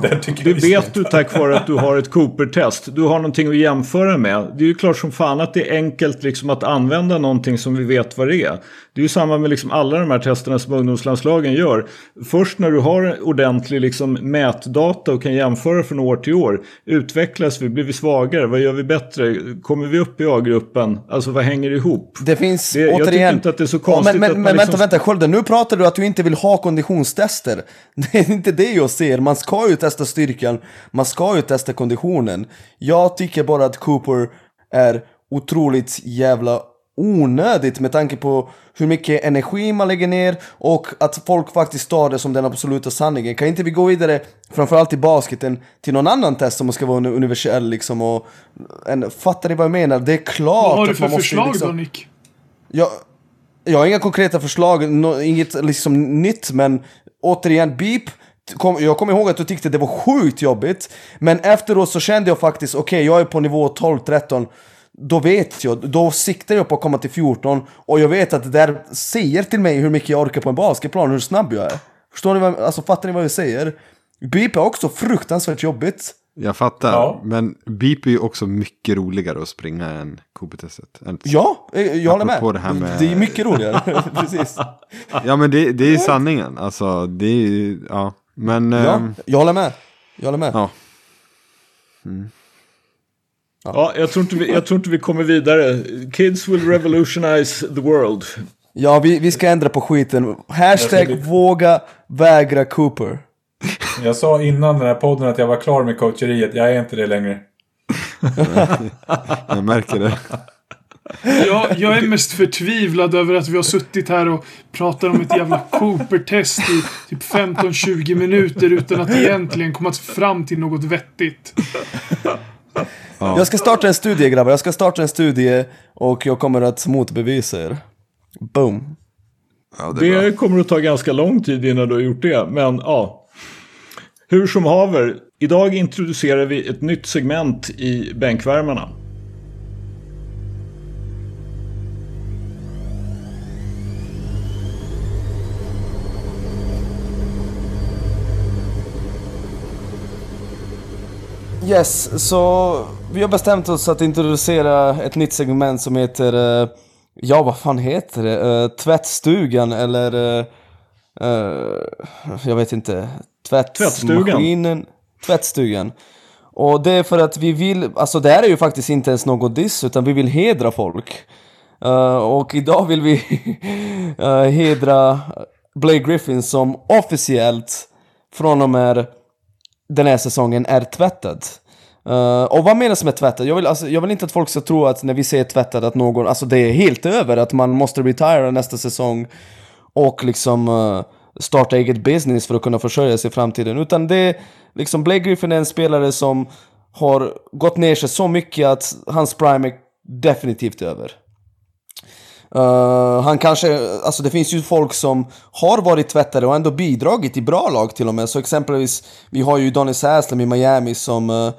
Speaker 4: Det
Speaker 1: Det vet du tack vare att du har ett Cooper-test. Du har någonting att jämföra med. Det är ju klart som fan att det är enkelt liksom att använda någonting som vi vet vad det är. Det är ju samma med liksom alla de här testerna som ungdomslandslagen gör. Först när du har ordentlig liksom mätdata och kan jämföra från år till år. Utvecklas vi? Blir vi svagare? Vad gör vi bättre? Kommer vi upp i A-gruppen? Alltså vad hänger ihop?
Speaker 2: Det finns,
Speaker 1: Det- jag tycker
Speaker 2: återigen...
Speaker 1: inte att det är så
Speaker 2: Ja,
Speaker 1: konstigt
Speaker 2: men, men,
Speaker 1: att man
Speaker 2: men
Speaker 1: liksom-
Speaker 2: vänta, vänta, Skölden, nu pratar du att du inte vill ha konditionstester. Det är inte det jag ser. Man ska ju testa styrkan, man ska ju testa konditionen. Jag tycker bara att Cooper är otroligt jävla onödigt med tanke på hur mycket energi man lägger ner och att folk faktiskt tar det som den absoluta sanningen. Kan inte vi gå vidare, framförallt i basketen, till någon annan test som ska vara universell liksom och... En, fattar ni vad jag menar? Det är klart
Speaker 5: Vad har du
Speaker 2: att
Speaker 5: för
Speaker 2: man måste
Speaker 5: förslag
Speaker 2: liksom...
Speaker 5: då, Nick?
Speaker 2: Jag, jag har inga konkreta förslag, nå- inget liksom nytt, men återigen, beep. Jag kommer ihåg att du tyckte det var sjukt jobbigt, men efteråt så kände jag faktiskt, okej, jag är på nivå 12-13, då vet jag, då siktar jag på att komma till 14, och jag vet att det där säger till mig hur mycket jag orkar på en basketplan, hur snabb jag är. Förstår ni vad, alltså fattar ni vad jag säger? Beep är också fruktansvärt jobbigt.
Speaker 3: Jag fattar.
Speaker 4: Ja.
Speaker 3: Men beep är ju också mycket roligare att springa än. Än-
Speaker 2: Ja, eh, jag håller med.
Speaker 3: Det här med-
Speaker 2: Det är mycket roligare, precis.
Speaker 3: Ja men det, det är sanningen. Alltså det är ju, ja. Men,
Speaker 2: Ja,
Speaker 3: ehm,
Speaker 2: jag håller med. Jag håller med.
Speaker 3: ja.
Speaker 1: Ja, jag tror, inte vi, jag tror inte vi kommer vidare. Kids will revolutionize the world.
Speaker 2: Ja, vi, vi ska ändra på skiten. Hashtag våga vägra Cooper.
Speaker 4: Jag sa innan den här podden att jag var klar med coacheriet. Jag är inte det längre.
Speaker 3: Jag märker det.
Speaker 5: Jag, jag är mest förtvivlad över att vi har suttit här och pratat om ett jävla Cooper-test i typ 15-20 minuter utan att egentligen komma fram till något vettigt.
Speaker 2: Jag ska starta en studie grabbar, jag ska starta en studie och jag kommer att motbevisa er. Boom.
Speaker 3: Ja, det.
Speaker 1: Det kommer att ta ganska lång tid innan du har gjort det. Men ja. Hur som haver. Idag introducerar vi ett nytt segment i bänkvärmarna.
Speaker 2: Yes, så vi har bestämt oss att introducera ett nytt segment som heter... eh, ja, vad fan heter det? Uh, tvättstugan eller... eh, eh, jag vet inte. Tvättmaskinen. Tvättstugan. Och det är för att vi vill, alltså det här är ju faktiskt inte ens något diss utan vi vill hedra folk. Eh, och idag vill vi eh, hedra Blake Griffin som officiellt från och med den här säsongen är tvättad. Uh, och vad menas med tvättad? Jag vill, alltså, jag vill inte att folk ska tro att när vi säger tvättad att någon, alltså det är helt över, att man måste retire nästa säsong och liksom uh, starta eget business för att kunna försörja sig i framtiden. Utan det liksom Blake Griffin är en spelare som har gått ner sig så mycket att hans prime är definitivt över. Uh, han kanske, alltså det finns ju folk som har varit tvättade och ändå bidragit i bra lag till och med. Så exempelvis, vi har ju Donny Säslem i Miami som uh,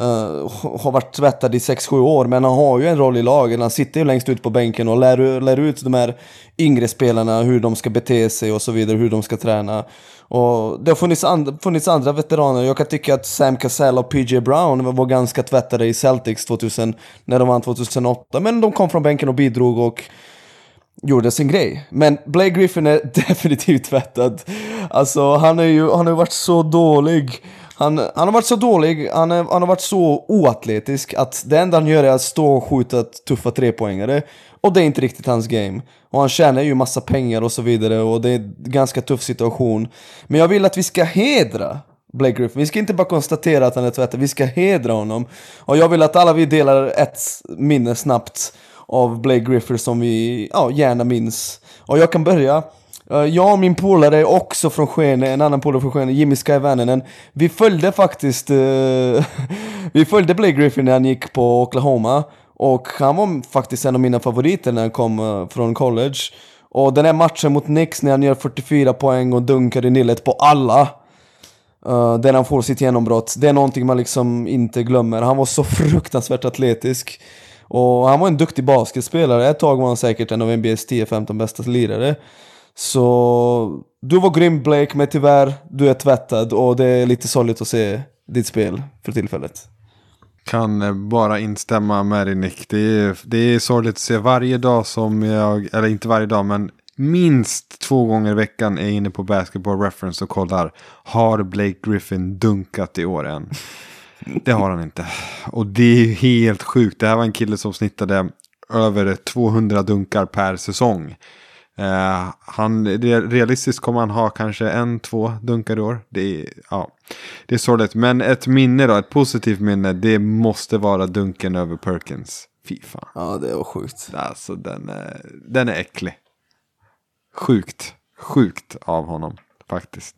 Speaker 2: uh, har varit tvättad i 6-7 år, men han har ju en roll i laget. Han sitter ju längst ut på bänken och lär, lär ut de här yngre spelarna hur de ska bete sig och så vidare, hur de ska träna. Och det har funnits, and funnits andra veteraner. Jag kan tycka att Sam Cassell och PJ Brown var ganska tvättade i Celtics 2000, när de vann 2008. Men de kom från bänken och bidrog och gjorde sin grej. Men Blake Griffin är definitivt tvättad. Alltså han, är ju, han har ju varit så dålig. Han, han har varit så dålig, han, är, han har varit så oatletisk att det enda han gör är att stå och skjuta tuffa trepoängare. Och det är inte riktigt hans game. Och han tjänar ju massa pengar och så vidare och det är en ganska tuff situation. Men jag vill att vi ska hedra Blake Griffin. Vi ska inte bara konstatera att han är tvättad, vi ska hedra honom. Och jag vill att alla vi delar ett minne snabbt av Blake Griffith som vi ja, gärna minns. Och jag kan börja. Eh, jag och min polare också från Skene, en annan polare från Skene, Jimmy Sky Skyvänenen. Vi följde faktiskt, uh, vi följde Blake Griffin när han gick på Oklahoma. Och han var faktiskt en av mina favoriter när han kom uh, från college. Och den här matchen mot Knicks när han gör 44 poäng och dunkar i nillet på alla. Uh, där han får sitt genombrott. Det är någonting man liksom inte glömmer. Han var så fruktansvärt atletisk. Och han var en duktig basketspelare. Ett tag var han säkert en av NBAs 10-15 bästa lirare. Så du var grym Blake, men tyvärr, du är tvättad och det är lite sorgligt att se ditt spel för tillfället.
Speaker 3: Kan eh, bara instämma med dig Nick. Det är, det är sorgligt att se varje dag som jag, eller inte varje dag, men minst två gånger i veckan är jag inne på Basketball Reference och kollar. Har Blake Griffin dunkat i år än? Det har han inte. Och det är helt sjukt. Det här var en kille som snittade över 200 dunkar per säsong. Uh, han, realistiskt kommer han ha kanske en, två dunkar i år. Det är, ja, det är sorgligt. Men ett minne då, ett positivt minne, det måste vara dunken över Perkins. Fy fan.
Speaker 2: Ja, det var sjukt.
Speaker 3: Alltså den är, den är äcklig. Sjukt, sjukt av honom faktiskt.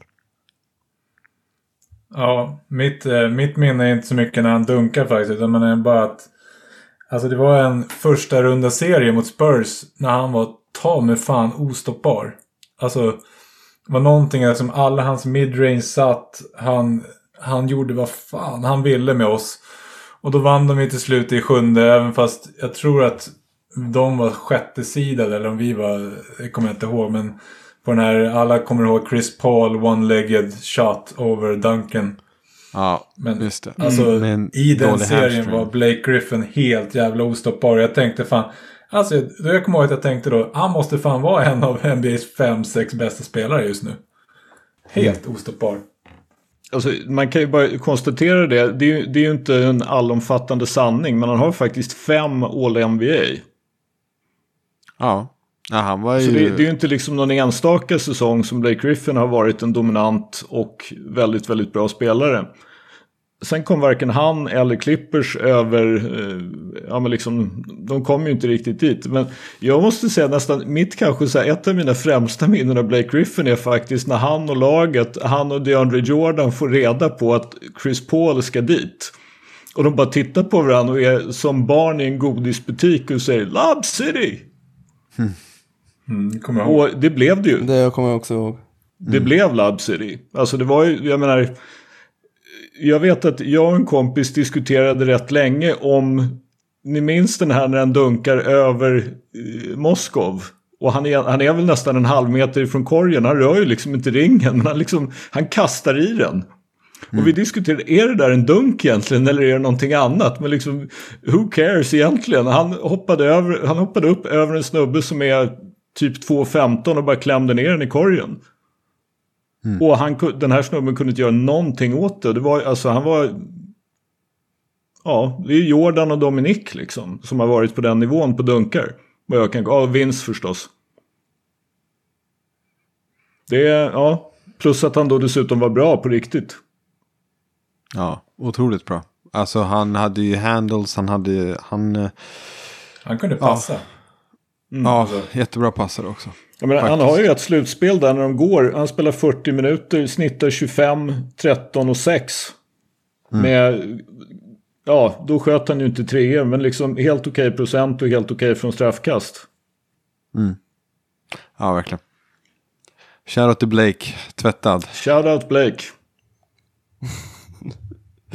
Speaker 4: Ja, mitt, eh, mitt minne är inte så mycket när han dunkar faktiskt. Utan man är bara att... Alltså det var en första runda serie mot Spurs när han var ta med fan ostoppbar. Alltså, det var någonting som liksom alla hans midrange satt. Han, han gjorde vad fan han ville med oss. Och då vann de ju till slut i sjunde, även fast jag tror att de var sjätte sidade eller om vi var, Det kommer jag inte ihåg. Men på den här, alla kommer ihåg Chris Paul one-legged shot over Duncan.
Speaker 3: Ja, men, just det.
Speaker 4: Alltså, mm, i den serien hamstring. var Blake Griffin helt jävla ostoppbar. Jag tänkte fan, Alltså, jag kommer ihåg att jag tänkte då, han måste fan vara en av NBAs fem, sex bästa spelare just nu. Helt mm. ostoppbar.
Speaker 1: Alltså, man kan ju bara konstatera det. Det är, det är ju inte en allomfattande sanning. Men han har faktiskt fem All-NBA.
Speaker 3: Ja. Ja han var ju...
Speaker 1: Så det, det, är ju inte liksom någon enstaka säsong som Blake Griffin har varit en dominant och väldigt, väldigt bra spelare. Sen kom varken han eller Clippers över, eh, ja men liksom, de kom ju inte riktigt dit. Men jag måste säga nästan, mitt kanske så här, ett av mina främsta minnen av Blake Griffin är faktiskt när han och laget, han och DeAndre Jordan får reda på att Chris Paul ska dit. Och de bara tittar på varandra och är som barn i en godisbutik och säger Lob City!
Speaker 4: Mm. Mm,
Speaker 1: och det blev det ju.
Speaker 2: Det kommer jag också ihåg. Mm.
Speaker 1: Det blev Lob City. Alltså det var ju, jag menar jag vet att jag och en kompis diskuterade rätt länge om ni minns den här när han dunkar över eh, Moskov. Och han är, han är väl nästan en halv meter ifrån korgen. Han rör ju liksom inte ringen. Men han, liksom, han kastar i den. Mm. Och vi diskuterade, är det där en dunk egentligen eller är det någonting annat? Men liksom, who cares egentligen? Han hoppade, över, han hoppade upp över en snubbe som är typ 2,15 och bara klämde ner den i korgen. Mm. Och han, den här snubben kunde inte göra någonting åt det. det var, alltså, han var... Ja, det är Jordan och Dominic liksom. Som har varit på den nivån på dunkar. Vad jag kan... Ja, Vince förstås. Det är, ja. Plus att han då dessutom var bra på riktigt.
Speaker 3: Ja, otroligt bra. Alltså han hade ju handles, han hade, han, eh,
Speaker 4: Han kunde passa.
Speaker 3: ja, jättebra passare också.
Speaker 1: Jag menar, han har ju ett slutspel där när de går. Han spelar 40 minuter, snittar 25, 13 och 6. Med, ja, då sköt han ju inte treor, men liksom helt okej procent och helt okej från straffkast.
Speaker 3: Ja, verkligen. Shoutout till Blake, tvättad.
Speaker 1: Shoutout Blake.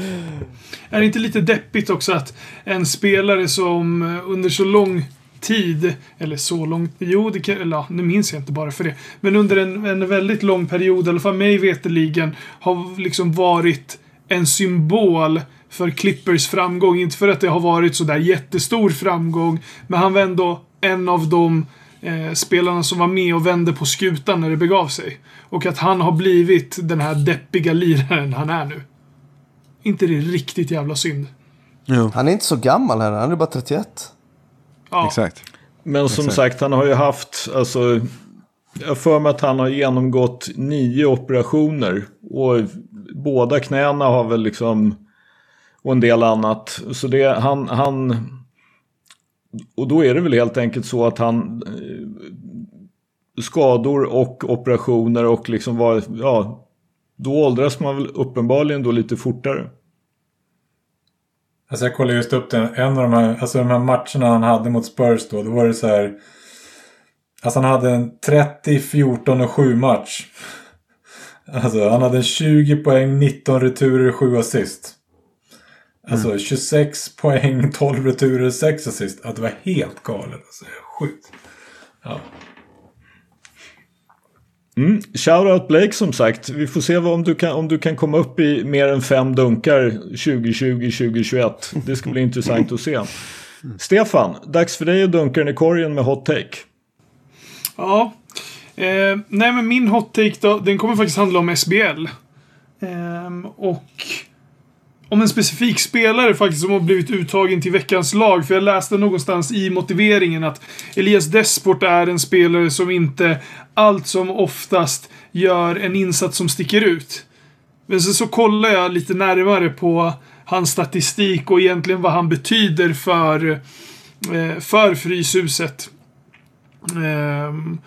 Speaker 5: Är det inte lite deppigt också att en spelare som under så lång tid, eller så lång, jo, det kan, eller ja, nu minns jag inte bara för det, men under en, en väldigt lång period, i alla fall mig veterligen, har liksom varit en symbol för Clippers framgång. Inte för att det har varit så där jättestor framgång, men han var ändå en av de eh, spelarna som var med och vände på skutan när det begav sig. Och att han har blivit den här deppiga liraren han är nu. inte det riktigt jävla synd?
Speaker 3: Jo,
Speaker 2: Han är inte så gammal här, han är bara 31.
Speaker 5: Ja.
Speaker 3: exakt.
Speaker 1: Men som
Speaker 3: Exakt.
Speaker 1: sagt, han har ju haft, alltså, jag för mig att han har genomgått nio operationer. Och båda knäna har väl liksom, och en del annat. Så det, han, han, och då är det väl helt enkelt så att han, eh, skador och operationer och liksom var, ja, då åldras man väl uppenbarligen då lite fortare.
Speaker 4: Alltså jag kollade just upp den, en av de här, alltså de här matcherna han hade mot Spurs då. Då var det så här. Alltså han hade en 30, 14 och 7 match. Alltså han hade en 20 poäng, 19 returer, 7 assist. Alltså 26 poäng, 12 returer, 6 assist. Att det var helt galet. Alltså sjukt. Ja.
Speaker 1: Mm. Shoutout Blake som sagt. Vi får se om, du kan, om du kan komma upp i mer än fem dunkar 2020-2021. Det ska bli intressant att se. Stefan, dags för dig att dunka den i korgen med hot take.
Speaker 5: Ja. Eh, nej, men min hot take då, den kommer faktiskt handla om SBL. Ehm, och om en specifik spelare faktiskt som har blivit uttagen till veckans lag. För jag läste någonstans i motiveringen att Elias Desport är en spelare som inte allt som oftast gör en insats som sticker ut. Men sen så kollar jag lite närmare på hans statistik och egentligen vad han betyder för, eh, för Fryshuset. Ehm,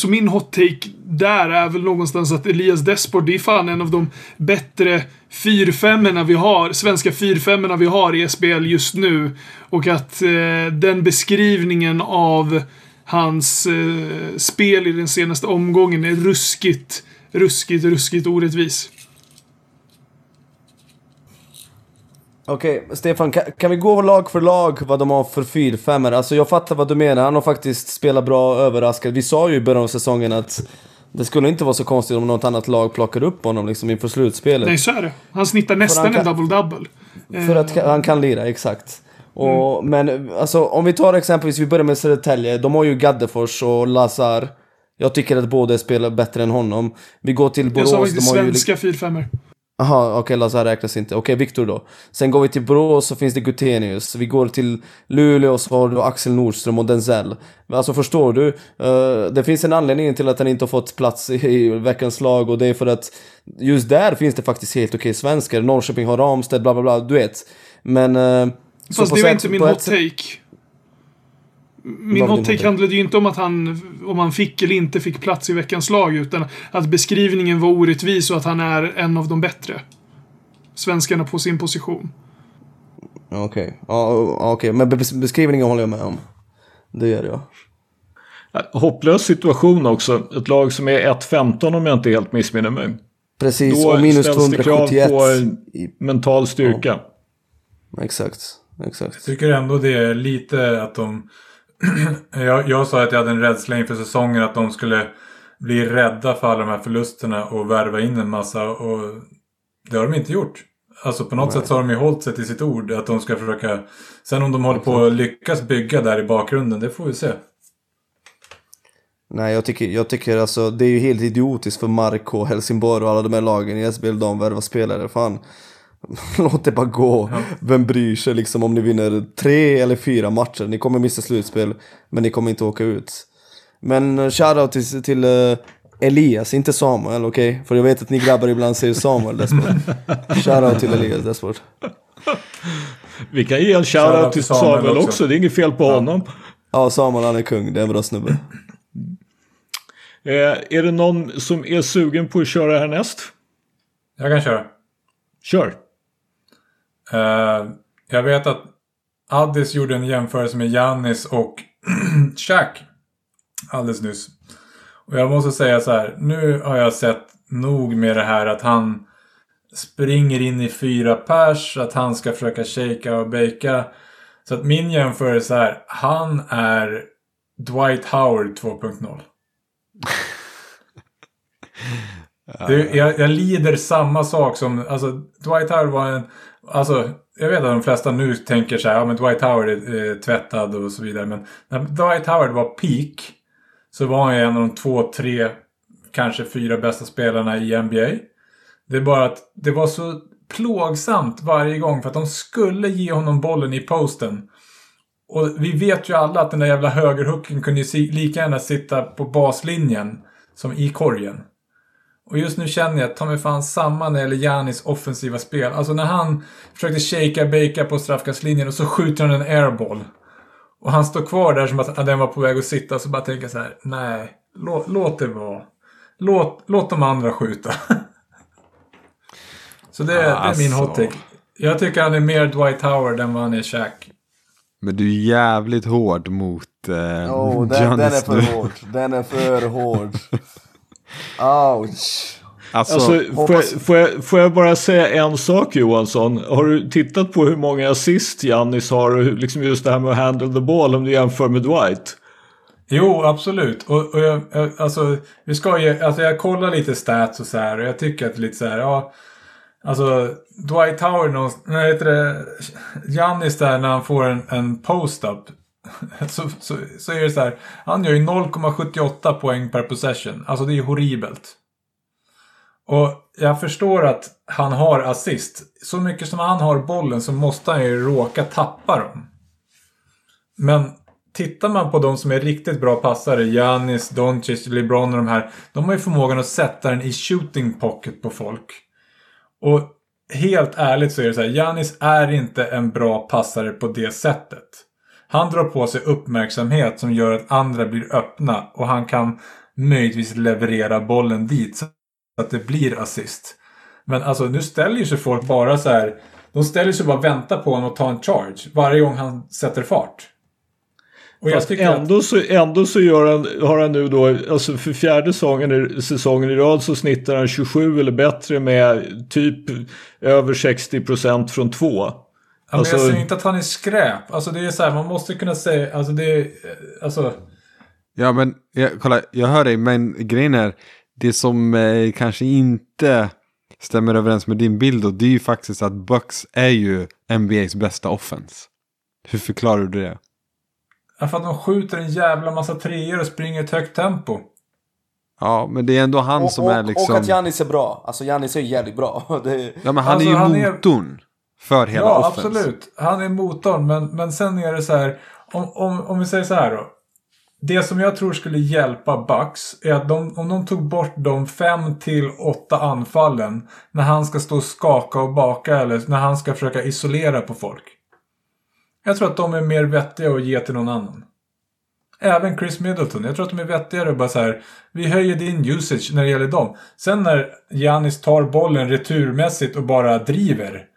Speaker 5: så min hot take där är väl någonstans att Elias Desport, det är fan en av de bättre fyrfemmorna vi har, svenska fyrfemmorna vi har i SBL just nu. Och att eh, den beskrivningen av hans eh, spel i den senaste omgången är ruskigt, ruskigt, ruskigt orättvis.
Speaker 2: Okej, okay, Stefan, kan, kan, vi gå lag för lag vad de har för 4-5 Alltså jag fattar vad du menar, han har faktiskt spelat bra och överraskat. Vi sa ju i början av säsongen att det skulle inte vara så konstigt om något annat lag plockar upp honom liksom inför slutspelet.
Speaker 5: Nej, så är det. Han snittar nästan
Speaker 2: kan,
Speaker 5: en double-double.
Speaker 2: För att eh. han kan lira, exakt. Och, mm. Men alltså, om vi tar exempelvis, vi börjar med Södertälje. De har ju Gaddefors och Lazar. Jag tycker att båda spelar bättre än honom. Vi går till Borås.
Speaker 5: Jag
Speaker 2: sa
Speaker 5: faktiskt svenska 4-5
Speaker 2: Jaha okej okay, Lazar räknas inte. Okej, okay, Viktor då. Sen går vi till Borås så finns det Gutenius. Vi går till Luleå så har du Axel Nordström och Denzel. Alltså förstår du? Uh, det finns en anledning till att han inte har fått plats i veckans lag och det är för att just där finns det faktiskt helt okej okay svenskar. Norrköping har Ramstedt, bla bla bla, du vet. Men... Uh,
Speaker 5: Fast det var inte min hot take. Min
Speaker 2: Vad var
Speaker 5: hot
Speaker 2: din
Speaker 5: take
Speaker 2: hot take?
Speaker 5: handlade ju inte om att han, om han fick eller inte fick plats i veckans lag, utan att beskrivningen var orättvis och att han är en av de bättre. Svenskarna på sin position.
Speaker 2: Okej, ja ja, okej. Men bes- beskrivningen håller jag med om. Det gör jag.
Speaker 1: Hopplös situation också. Ett lag som är 1-15 om jag inte helt missminner mig.
Speaker 2: Precis,
Speaker 1: Då
Speaker 2: och minus
Speaker 1: ställs det krav
Speaker 2: 271.
Speaker 1: på mental styrka.
Speaker 2: Exakt, exakt.
Speaker 4: Jag tycker ändå det är lite att de... jag, jag sa att jag hade en rädsla inför säsongen att de skulle bli rädda för alla de här förlusterna och värva in en massa och det har de inte gjort. Alltså på något sätt så har de ju hållit sig till sitt ord att de ska försöka... Sen om de håller på att lyckas bygga där i bakgrunden, det får vi se.
Speaker 2: Nej, jag tycker, jag tycker alltså det är ju helt idiotiskt för Marco, Helsingborg och alla de här lagen i SBL, de värvar spelare. Fan, låt det bara gå. Vem bryr sig liksom om ni vinner tre eller fyra matcher? Ni kommer missa slutspel, men ni kommer inte åka ut. Men eh, shoutout till, till uh, Elias, inte Samuel, okej? För jag vet att ni grabbar ibland säger Samuel Despot. Shoutout till Elias Despot.
Speaker 1: Vi kan ge en
Speaker 4: Shoutout
Speaker 1: shoutout
Speaker 4: till
Speaker 1: Samuel,
Speaker 4: Samuel
Speaker 1: också.
Speaker 4: också.
Speaker 1: Det är inget fel på honom.
Speaker 2: Ja, Samuel han är kung, det är en bra snubbe.
Speaker 1: Eh, är det någon som är sugen på att köra härnäst?
Speaker 4: Jag kan köra.
Speaker 1: Kör.
Speaker 4: Eh, jag vet att Addis gjorde en jämförelse med Giannis och Shaq alldeles nyss. Och jag måste säga så här. Nu har jag sett nog med det här att han springer in i fyra pers. Att han ska försöka shaka och baka. Så att min jämförelse är. Han är Dwight Howard 2.0. Det, jag, jag lider samma sak som, alltså Dwight Howard var en, alltså jag vet att de flesta nu tänker så här, ja men Dwight Howard är eh, tvättad och så vidare. Men när Dwight Howard var peak så var han ju en av de två, tre, kanske fyra bästa spelarna i NBA. Det är bara att det var så plågsamt varje gång för att de skulle ge honom bollen i posten. Och vi vet ju alla att den där jävla högerhooken kunde ju lika gärna sitta på baslinjen som i korgen. Och just nu känner jag att ta mig fan samma när det gäller Janis offensiva spel. Alltså när han försökte shaka baka på straffkastlinjen och så skjuter han en airball. Och han står kvar där som att den var på väg att sitta så bara tänker så här. Nej, låt, låt det vara. Låt, låt de andra skjuta. så det, det är min
Speaker 3: Alltså.
Speaker 4: hot take. Jag tycker han är mer Dwight Howard än vad han är Shaq.
Speaker 3: Men du är jävligt hård mot eh,
Speaker 2: Oh, den, den är för hård. Den är för hård. Ouch.
Speaker 3: Alltså,
Speaker 1: Alltså, får, jag, får, jag, får jag bara säga en sak Johansson? Har du tittat på hur många assist Giannis har och liksom just det här med att handle the ball om du jämför med Dwight?
Speaker 4: Jo, absolut. Och, och jag, jag, alltså, vi ska ju, alltså jag kollar lite stats och så här och jag tycker att lite så här, ja. Alltså, Dwight Howard, nej heter det, Giannis där när han får en, en post-up. Så, så, så är det så här, han gör ju 0,78 poäng per possession. Alltså det är ju horribelt. Och jag förstår att han har assist. Så mycket som han har bollen så måste han ju råka tappa dem. Men tittar man på de som är riktigt bra passare, Janis, Doncic, LeBron och de här. De har ju förmågan att sätta den i shooting pocket på folk. Och helt ärligt så är det så här, Janis är inte en bra passare på det sättet. Han drar på sig uppmärksamhet som gör att andra blir öppna och han kan möjligtvis leverera bollen dit så att det blir assist. Men alltså nu ställer sig folk bara så här. De ställer sig bara och väntar på honom att ta en charge varje gång han sätter fart. Och
Speaker 1: Fast
Speaker 4: tycker att,
Speaker 1: ändå, så, ändå så gör han, har han nu då, alltså för fjärde säsongen, i- säsongen i rad så snittar han 27 eller bättre med typ över 60% från två.
Speaker 4: Ja, men
Speaker 1: alltså-
Speaker 4: jag säger inte att han är skräp. Alltså det är så här, man måste kunna säga, alltså det är, alltså.
Speaker 3: ja men jag, kolla, jag hör dig, men grejen är, det som eh, kanske inte stämmer överens med din bild då, det är ju faktiskt att Bucks är ju NBAs bästa offense. Hur förklarar du det?
Speaker 4: ja, För att de skjuter en jävla massa treor och springer i ett högt tempo.
Speaker 3: Ja, men det är ändå han
Speaker 2: Och,
Speaker 3: som
Speaker 2: och,
Speaker 3: är liksom...
Speaker 2: och att Giannis är bra. Alltså Giannis är jävligt bra. Det,
Speaker 3: Ja, men han
Speaker 4: Alltså,
Speaker 3: är ju
Speaker 4: han är-
Speaker 3: motorn för hela
Speaker 4: ja,
Speaker 3: offense.
Speaker 4: absolut. Han är motorn. Men, men sen är det så här. Om, om, om vi säger så här då. Det som jag tror skulle hjälpa Bucks är att de, om de tog bort de fem till åtta anfallen när han ska stå och skaka och baka eller när han ska försöka isolera på folk. Jag tror att de är mer vettiga att ge till någon annan. Även Chris Middleton. Jag tror att de är vettigare och bara så här. Vi höjer din usage när det gäller dem. Sen när Giannis tar bollen returmässigt och bara driver.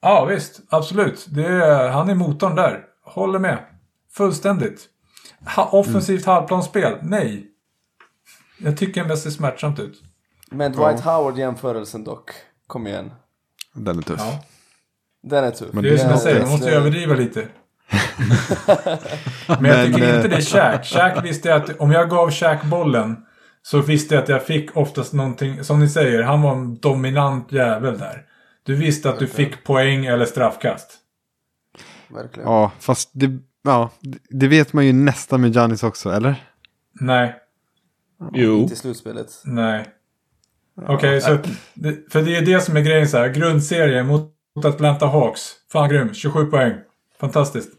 Speaker 4: Ja visst, absolut. Det är, han är motorn där. Håller med. Fullständigt. Ha, offensivt halvplanspel? Nej. Jag tycker mest det ser smärtsamt ut.
Speaker 2: men Dwight Howard-jämförelsen dock. Kom igen.
Speaker 3: Den är tuff.
Speaker 4: Ja.
Speaker 2: Den är tuff.
Speaker 3: Men
Speaker 4: Det är som jag säger, man måste överdriva lite. Men jag tycker
Speaker 3: Men,
Speaker 4: inte
Speaker 3: eh,
Speaker 4: det är Shaq. Shaq visste att om jag gav Shaq bollen så visste jag att jag fick oftast någonting, som ni säger, han var en dominant jävel där. Du visste att du fick poäng eller straffkast.
Speaker 2: Verkligen.
Speaker 3: Ja, fast det, ja, det- vet man ju nästan med Giannis också, eller?
Speaker 4: Nej,
Speaker 1: Jo.
Speaker 2: Inte i slutspelet.
Speaker 4: nej. Okej, så... Det, för det är det som är grejen så här. Grundserien mot Atlanta Hawks. Fan grym. 27 poäng. Fantastiskt.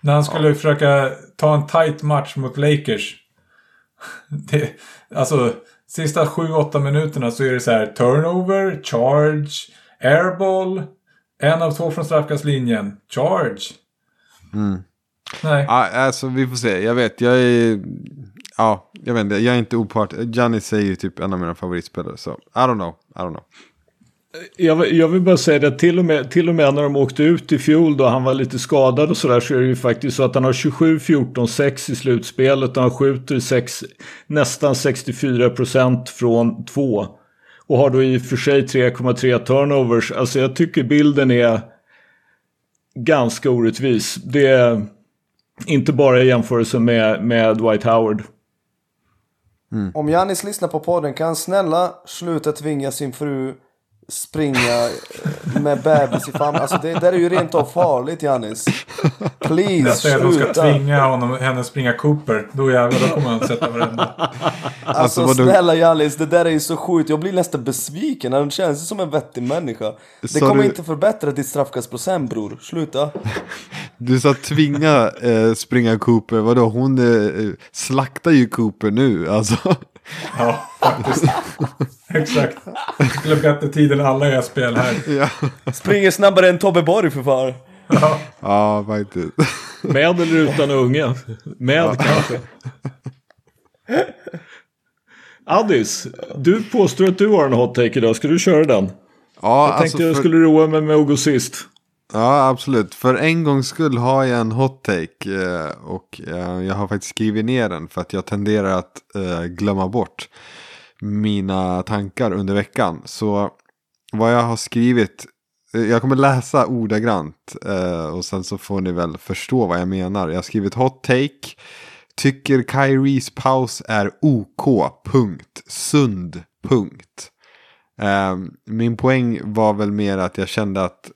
Speaker 4: När han skulle försöka ta en tight match mot Lakers. Det, alltså, sista 7-8 minuterna så är det så här turnover, charge, airball, en av två från straffkastlinjen, charge. Nej.
Speaker 3: Ja, alltså vi får se. Jag vet, jag är... Ja, jag vet inte. Jag är inte opart. Giannis är ju typ en av mina favoritspelare. Så I don't know. I don't know.
Speaker 1: Jag, vill- jag vill bara säga det, till och, med, till och med när de åkte ut i fjol då han var lite skadad och sådär så är det ju faktiskt så att han har 27-14-6 i slutspelet och han skjuter sex, nästan 64% från två. Och har då i och för sig 3,3 turnovers. Alltså jag tycker bilden är ganska orättvis. Det är inte bara i jämförelse med, med Dwight Howard.
Speaker 2: Om Janis lyssnar på podden kan han snälla sluta tvinga sin fru springa eh, med bebis i famnen. Alltså det där är ju rent av farligt Janis. Please
Speaker 4: Nästa är att de ska
Speaker 2: sluta.
Speaker 4: tvinga honom, henne springa Cooper. Då jävlar, då kommer han sätta varenda.
Speaker 2: Alltså,
Speaker 3: Alltså,
Speaker 2: snälla Janis, det där är ju så sjukt. Jag blir nästan besviken. Han känns som en vettig människa. Det
Speaker 3: Sa
Speaker 2: kommer
Speaker 3: du-
Speaker 2: inte förbättra ditt straffkastprocent bror. Sluta.
Speaker 3: Du sa tvinga eh, springa Cooper. Vadå? Hon eh, slaktar ju Cooper nu. Alltså.
Speaker 4: Ja, faktiskt. Exakt. Skulle bättre tid än alla i spel här.
Speaker 3: ja.
Speaker 2: Springer snabbare än Tobbe Borg för fan.
Speaker 4: Ja.
Speaker 3: ja, faktiskt.
Speaker 1: Med eller utan unge? Med kanske. Addis, du påstår att du har en hot take idag. Ska du köra den?
Speaker 3: Ja,
Speaker 1: Jag tänkte jag
Speaker 3: för-
Speaker 1: skulle roa mig med att gå sist.
Speaker 3: Ja, absolut. För en gångs skull har jag en hot take. Eh, och eh, jag har faktiskt skrivit ner den för att jag tenderar att eh, glömma bort mina tankar under veckan. Så vad jag har skrivit, jag kommer läsa ordagrant och sen så får ni väl förstå vad jag menar. Jag har skrivit hot take. Tycker Kyries paus är OK. Punkt. Sund. Punkt. Min poäng var väl mer att jag kände att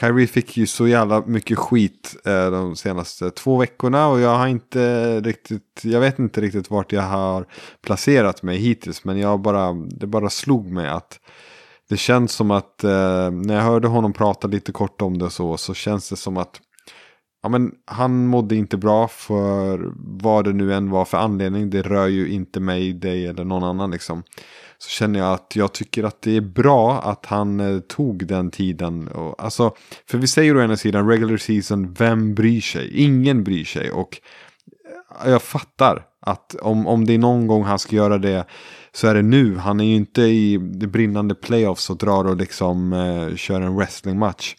Speaker 3: Kyrie fick ju så jävla mycket skit eh, de senaste två veckorna och jag har inte riktigt, jag vet inte riktigt vart jag har placerat mig hittills men jag bara, det bara slog mig att det känns som att eh, när jag hörde honom prata lite kort om det så, så känns det som att ja, men han mådde inte bra för vad det nu än var för anledning. Det rör ju inte mig, dig eller någon annan liksom. Så känner jag att jag tycker att det är bra att han eh, tog den tiden. Och, alltså, för vi säger å ena sidan regular season, vem bryr sig? Ingen bryr sig. Och eh, jag fattar att om, om det är någon gång han ska göra det så är det nu. Han är ju inte i det brinnande playoffs och drar och liksom eh, kör en wrestlingmatch.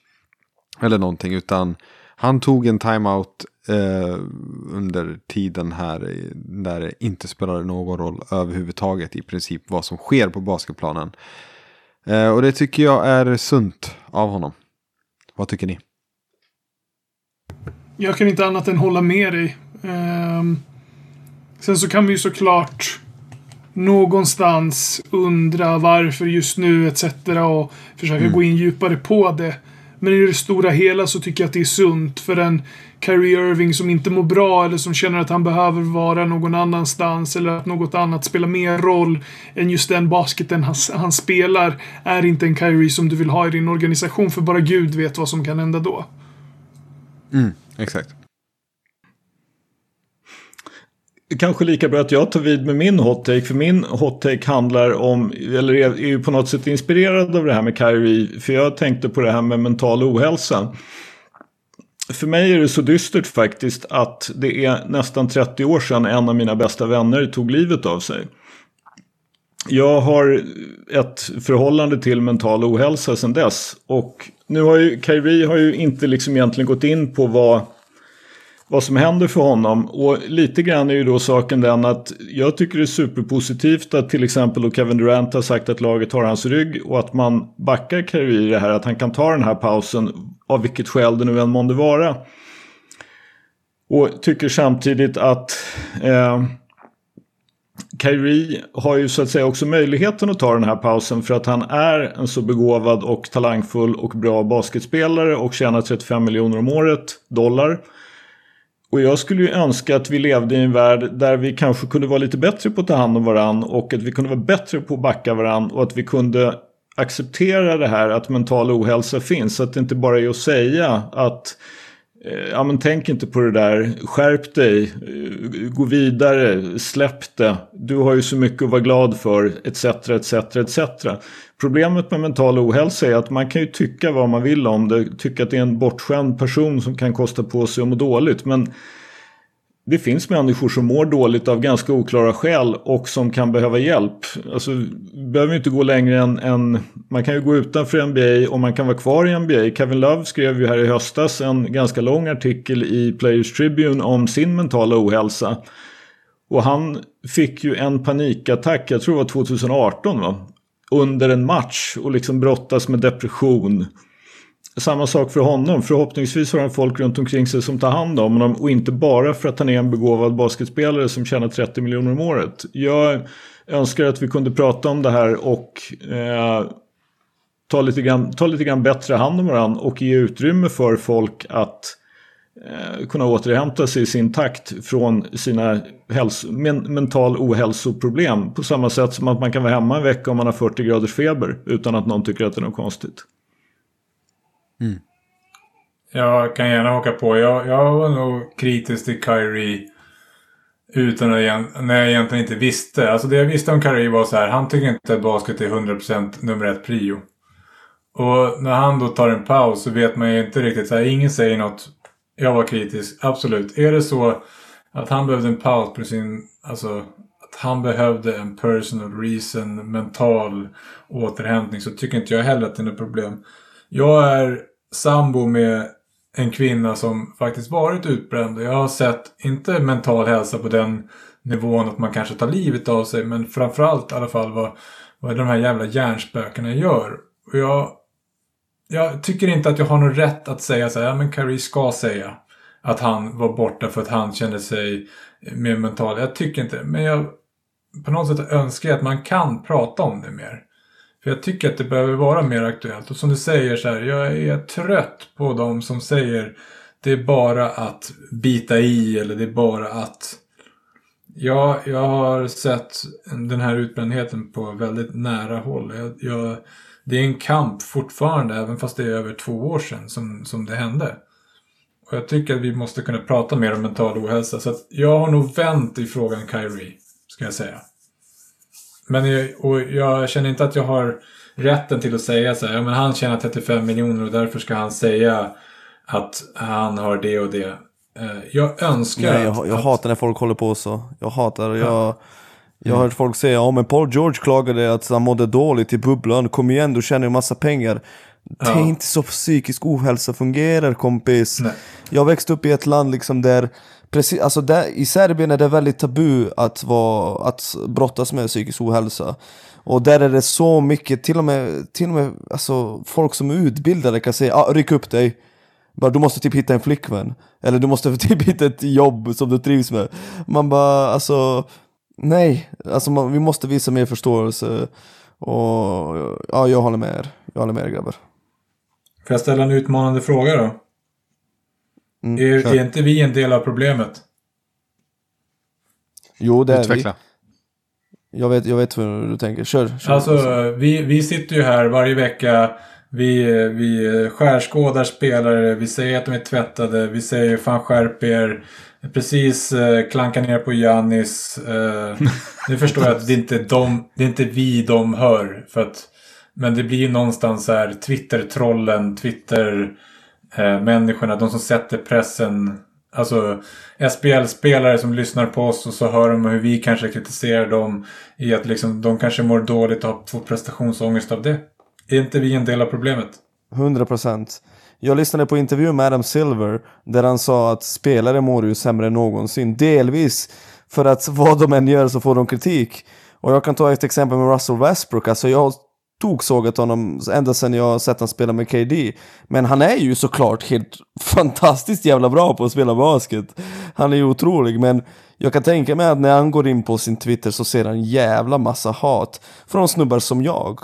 Speaker 3: Eller någonting, utan han tog en timeout eh, under tiden här där det inte spelade någon roll överhuvudtaget i princip vad som sker på basketplanen. Eh, och det tycker jag är sunt av honom. Vad tycker ni?
Speaker 5: Jag kan inte annat än hålla med dig. Ehm, sen så kan vi ju såklart någonstans undra varför just nu etc. och försöka gå in djupare på det. Men i det stora hela så tycker jag att det är sunt för en Kyrie Irving som inte mår bra eller som känner att han behöver vara någon annanstans eller att något annat spelar mer roll än just den basketen han, han spelar är inte en Kyrie som du vill ha i din organisation för bara Gud vet vad som kan hända då.
Speaker 3: Mm, Exakt.
Speaker 1: Kanske lika bra att jag tar vid med min hot take. För min hot take handlar om, eller är, ju på något sätt inspirerad av det här med Kyrie. För jag tänkte på det här med mental ohälsa. För mig är det så dystert faktiskt att det är nästan 30 år sedan en av mina bästa vänner tog livet av sig. Jag har ett förhållande till mental ohälsa sedan dess. Och nu har ju Kyrie har ju inte liksom egentligen gått in på vad vad som händer för honom. Och lite grann är ju då saken den att jag tycker det är superpositivt att till exempel då Kevin Durant har sagt att laget har hans rygg och att man backar Kyrie i det här att han kan ta den här pausen av vilket skäl det nu än månde vara. Och tycker samtidigt att eh, Kyrie har ju så att säga också möjligheten att ta den här pausen för att han är en så begåvad och talangfull och bra basketspelare och tjänar 35 miljoner om året dollar. Och jag skulle ju önska att vi levde i en värld där vi kanske kunde vara lite bättre på att ta hand om varann och att vi kunde vara bättre på att backa varann och att vi kunde acceptera det här att mental ohälsa finns. Så att det inte bara är att säga att eh, ja men tänk inte på det där, skärp dig, eh, gå vidare, släpp det. Du har ju så mycket att vara glad för, etc, etc, etc. Problemet med mental ohälsa är att man kan ju tycka vad man vill om det, tycka att det är en bortskämd person som kan kosta på sig att må dåligt. Men det finns människor som mår dåligt av ganska oklara skäl och som kan behöva hjälp. Alltså, behöver inte gå längre än, än, Man kan ju gå utanför NBA och man kan vara kvar i NBA. Kevin Love skrev ju här i höstas en ganska lång artikel i Players Tribune om sin mentala ohälsa. Och han fick ju en panikattack, jag tror det var 2018 va? Under en match och liksom brottas med depression samma sak för honom. Förhoppningsvis har han folk runt omkring sig som tar hand om honom och inte bara för att han är en begåvad basketspelare som tjänar 30 miljoner om året. Jag önskar att vi kunde prata om det här och eh, ta, lite grann, ta lite grann bättre hand om varandra och ge utrymme för folk att eh, Eh, kunna återhämta sig i sin takt från sina men, mental ohälsoproblem. På samma sätt som att man kan vara hemma en vecka om man har 40 graders feber utan att någon tycker att det är något konstigt.
Speaker 4: Mm. Jag kan gärna haka på. Jag, jag var nog kritisk till Kyrie. Utan att när jag egentligen inte visste. Alltså det jag visste om Kyrie var så här. Han tycker inte att basket är 100% nummer ett prio. Och när han då tar en paus så vet man ju inte riktigt. Så här, ingen säger något. Jag var kritisk. Absolut. Är det så att han behövde en paus på sin... Alltså att han behövde en personal reason, mental återhämtning. Så tycker inte jag heller att det är något problem. Jag är sambo med en kvinna som faktiskt varit utbränd. och Jag har sett, inte mental hälsa på den nivån att man kanske tar livet av sig. Men framförallt i alla fall vad, vad de här jävla hjärnspökena gör. Och jag, jag tycker inte att jag har någon rätt att säga så här, ja men Carrie ska säga att han var borta för att han kände sig mer mental. Jag tycker inte Men jag på något sätt önskar jag att man kan prata om det mer. För jag tycker att det behöver vara mer aktuellt. Och som du säger så här, jag är trött på de som säger det är bara att bita i eller det är bara att... Ja, jag har sett den här utbrändheten på väldigt nära håll. Jag, jag, det är en kamp fortfarande, även fast det är över två år sedan som, som det hände. Och jag tycker att vi måste kunna prata mer om mental ohälsa. Så att jag har nog vänt i frågan Kyrie, ska jag säga. Men jag, och jag känner inte att jag har rätten till att säga så här, ja, men han tjänar 35 miljoner och därför ska han säga att han har det och det. Eh, jag önskar
Speaker 2: Nej, jag, jag att, hatar när folk håller på så. Jag hatar, jag, ja. Jag har hört folk säga, ja men Paul George klagade att han mådde dåligt i bubblan, kom igen du tjänar ju massa pengar. Det är inte så psykisk ohälsa fungerar kompis. Nej. Jag växte upp i ett land liksom där Precis, alltså där, I Serbien är det väldigt tabu att, vara, att brottas med psykisk ohälsa. Och där är det så mycket, till och med, till och med alltså, folk som är utbildade kan säga ah, ryck upp dig. Bara, du måste typ hitta en flickvän. Eller du måste typ hitta ett jobb som du trivs med. Man bara, alltså, nej. Alltså man, vi måste visa mer förståelse. Och ja, jag håller med er. Jag håller med er grabbar.
Speaker 4: Får jag ställa en utmanande fråga då? Mm, är, är, inte vi en del av problemet?
Speaker 2: Jo, det är Utveckla. vi. Jag vet, jag vet hur du tänker. Kör. kör
Speaker 4: alltså, vi, vi sitter ju här varje vecka. Vi, vi skärskådar spelare. Vi säger att de är tvättade. Vi säger fan skärp er. Precis eh, klankar ner på Jannis. Eh, nu förstår jag att det inte är, de, det är inte vi de hör. För att, men det blir ju någonstans här Twitter-trollen, Twitter eh, människorna, de som sätter pressen. Alltså SBL-spelare som lyssnar på oss och så hör de hur vi kanske kritiserar dem i att liksom, de kanske mår dåligt och får prestationsångest av det. Är inte vi en del av problemet?
Speaker 2: 100 procent. Jag lyssnade på intervju med Adam Silver där han sa att spelare mår ju sämre än någonsin. Delvis för att vad de än gör så får de kritik. Och jag kan ta ett exempel med Russell Westbrook. Alltså jag toksågat honom ända sedan jag sett honom spela med KD. Men han är ju såklart helt fantastiskt jävla bra på att spela basket. Han är ju otrolig, men jag kan tänka mig att när han går in på sin Twitter så ser han jävla massa hat från snubbar som jag.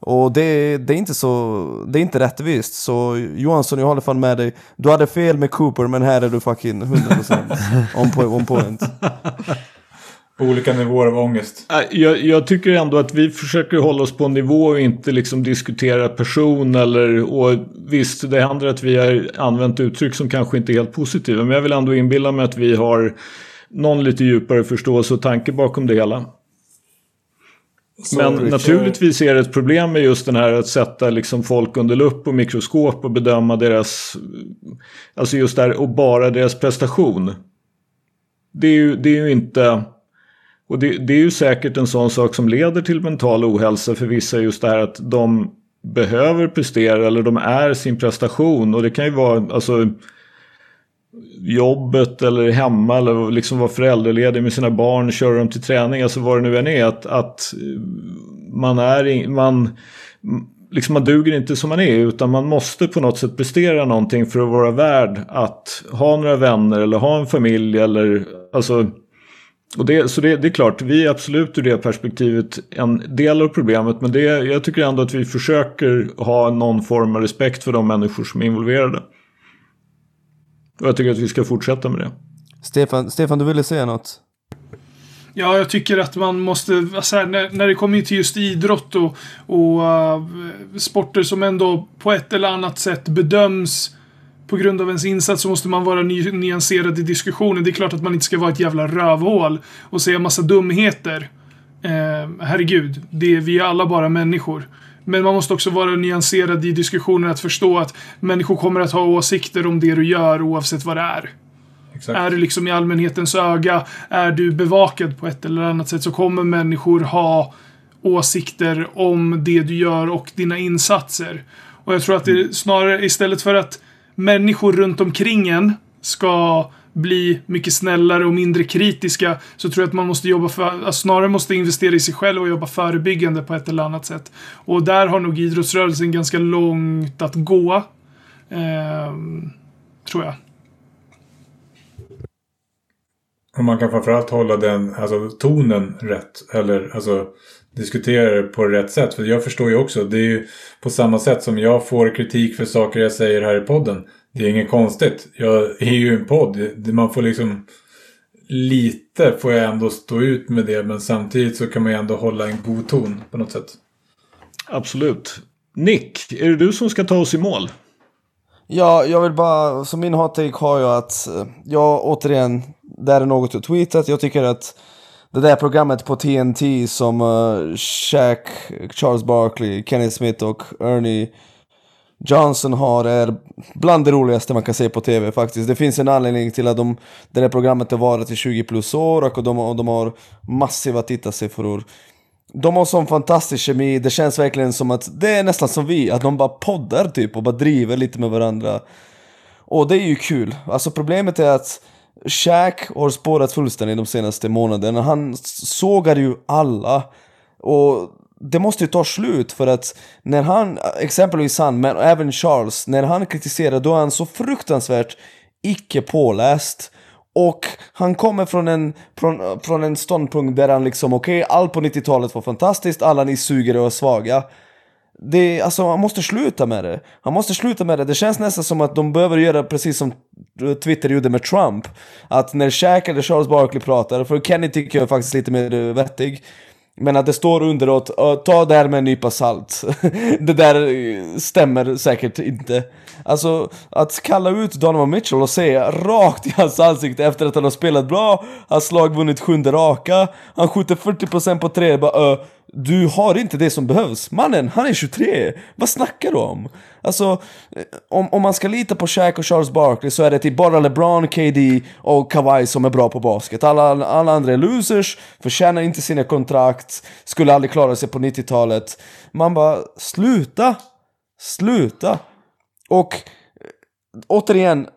Speaker 2: Och det, det, är inte så, det är inte rättvist. Så Johansson, jag håller fan med dig. Du hade fel med Cooper, men här är du fucking 100% on point. On point.
Speaker 4: Olika nivåer av ångest.
Speaker 1: Jag, jag, tycker ändå att vi försöker hålla oss på en nivå och inte liksom diskutera person eller och visst det händer att vi har använt uttryck som kanske inte är helt positiva men jag vill ändå inbilla mig att vi har någon lite djupare förståelse och tanke bakom det hela. Men naturligtvis är det ett problem med just den här att sätta liksom folk under lupp och mikroskop och bedöma deras, alltså just där och bara deras prestation. Det är ju, det är ju inte, och det, det är ju säkert en sån sak som leder till mental ohälsa för vissa just det här att de behöver prestera eller de är sin prestation och det kan ju vara alltså jobbet eller hemma eller liksom vara föräldraledig med sina barn, köra dem till träning, alltså vad det nu än är. Att, att eh, man är man, liksom man duger inte som man är utan man måste på något sätt prestera någonting för att vara värd att ha några vänner eller ha en familj eller alltså och det, så det, det, är klart, vi är absolut ur det perspektivet en del av problemet men det, jag tycker ändå att vi försöker ha någon form av respekt för de människor som är involverade. Och jag tycker att vi ska fortsätta med det.
Speaker 2: Stefan, Stefan du ville säga något?
Speaker 5: Ja, jag tycker att man måste, alltså här, när, när det kommer till just idrott och, och uh, sporter som ändå på ett eller annat sätt bedöms på grund av ens insats så måste man vara ny, nyanserad i diskussionen. Det är klart att man inte ska vara ett jävla rövhål och säga massa dumheter. Eh, herregud, det är vi är alla bara människor. Men man måste också vara nyanserad i diskussionen att förstå att människor kommer att ha åsikter om det du gör oavsett vad det är. Exakt. Är du liksom i allmänhetens öga, är du bevakad på ett eller annat sätt så kommer människor ha åsikter om det du gör och dina insatser. Och jag tror att det snarare istället för att människor runt omkring en ska bli mycket snällare och mindre kritiska så tror jag att man måste jobba för, alltså snarare måste investera i sig själv och jobba förebyggande på ett eller annat sätt. Och där har nog idrottsrörelsen ganska långt att gå. Eh, tror jag.
Speaker 4: Och man kan framförallt hålla den, alltså tonen rätt. Eller alltså diskutera det på rätt sätt. För jag förstår ju också, det är ju på samma sätt som jag får kritik för saker jag säger här i podden. Det är inget konstigt. Jag är ju en podd. Man får liksom... Lite får jag ändå stå ut med det. Men samtidigt så kan man ju ändå hålla en god ton på något sätt.
Speaker 1: Absolut. Nick, är det du som ska ta oss i mål?
Speaker 2: Ja, jag vill bara, som min hot take har jag att, eh, jag återigen, det är något jag tweetat, jag tycker att det där programmet på TNT som uh, Shaq, Charles Barkley, Kenneth Smith och Ernie Johnson har är bland det roligaste man kan se på TV faktiskt. Det finns en anledning till att de, det här programmet har varit i 20 plus år och de, och de har massiva tittarsiffror. De har sån fantastisk kemi, det känns verkligen som att det är nästan som vi, att de bara poddar typ och bara driver lite med varandra. Och det är ju kul. Alltså problemet är att Shaq har spårat fullständigt de senaste månaderna. Han sågar ju alla. Och det måste ju ta slut för att när han, exempelvis han, men även Charles, när han kritiserar då är han så fruktansvärt icke påläst. Och han kommer från en, från, från en ståndpunkt där han liksom, okej, okay, allt på 90-talet var fantastiskt, alla ni suger och är svaga. Det, alltså han måste sluta med det. Han måste sluta med det. Det känns nästan som att de behöver göra precis som eh, Twitter gjorde med Trump. Att när Shaq eller Charles Barkley pratar, för Kenny tycker jag faktiskt lite mer eh, vettig. Men att det står underåt, ta det här med en nypa salt. det där eh, stämmer säkert inte. Alltså, att kalla ut Donovan Mitchell och säga rakt i hans ansikte efter att han har spelat bra, hans lag vunnit sjunde raka, han skjuter 40% på tre, bara uh, du har inte det som behövs. Mannen, han är 23. Vad snackar du om? Alltså, eh, om, om man ska lita på Shaq och Charles Barkley så är det till bara LeBron, KD och Kawhi som är bra på basket. Alla, alla andra är losers, förtjänar inte sina kontrakt, skulle aldrig klara sig på 90-talet. Man bara, sluta! Sluta! Och eh, återigen,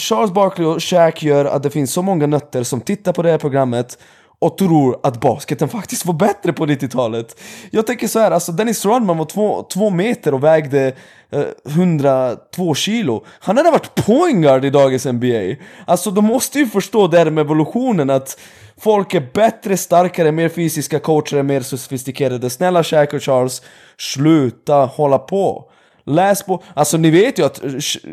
Speaker 2: Charles Barkley och Shaq gör att det finns så många nötter som tittar på det här programmet och tror att basketen faktiskt var bättre på 90-talet. Jag tänker så här, alltså Dennis Rodman var två, två meter och vägde eh, 102 kilo. Han hade varit pointguard i dagens NBA. Alltså de måste ju förstå det här med evolutionen att folk är bättre, starkare, mer fysiska coacher, mer sofistikerade. Snälla Shaq och Charles, sluta hålla på. Läs på, alltså ni vet ju att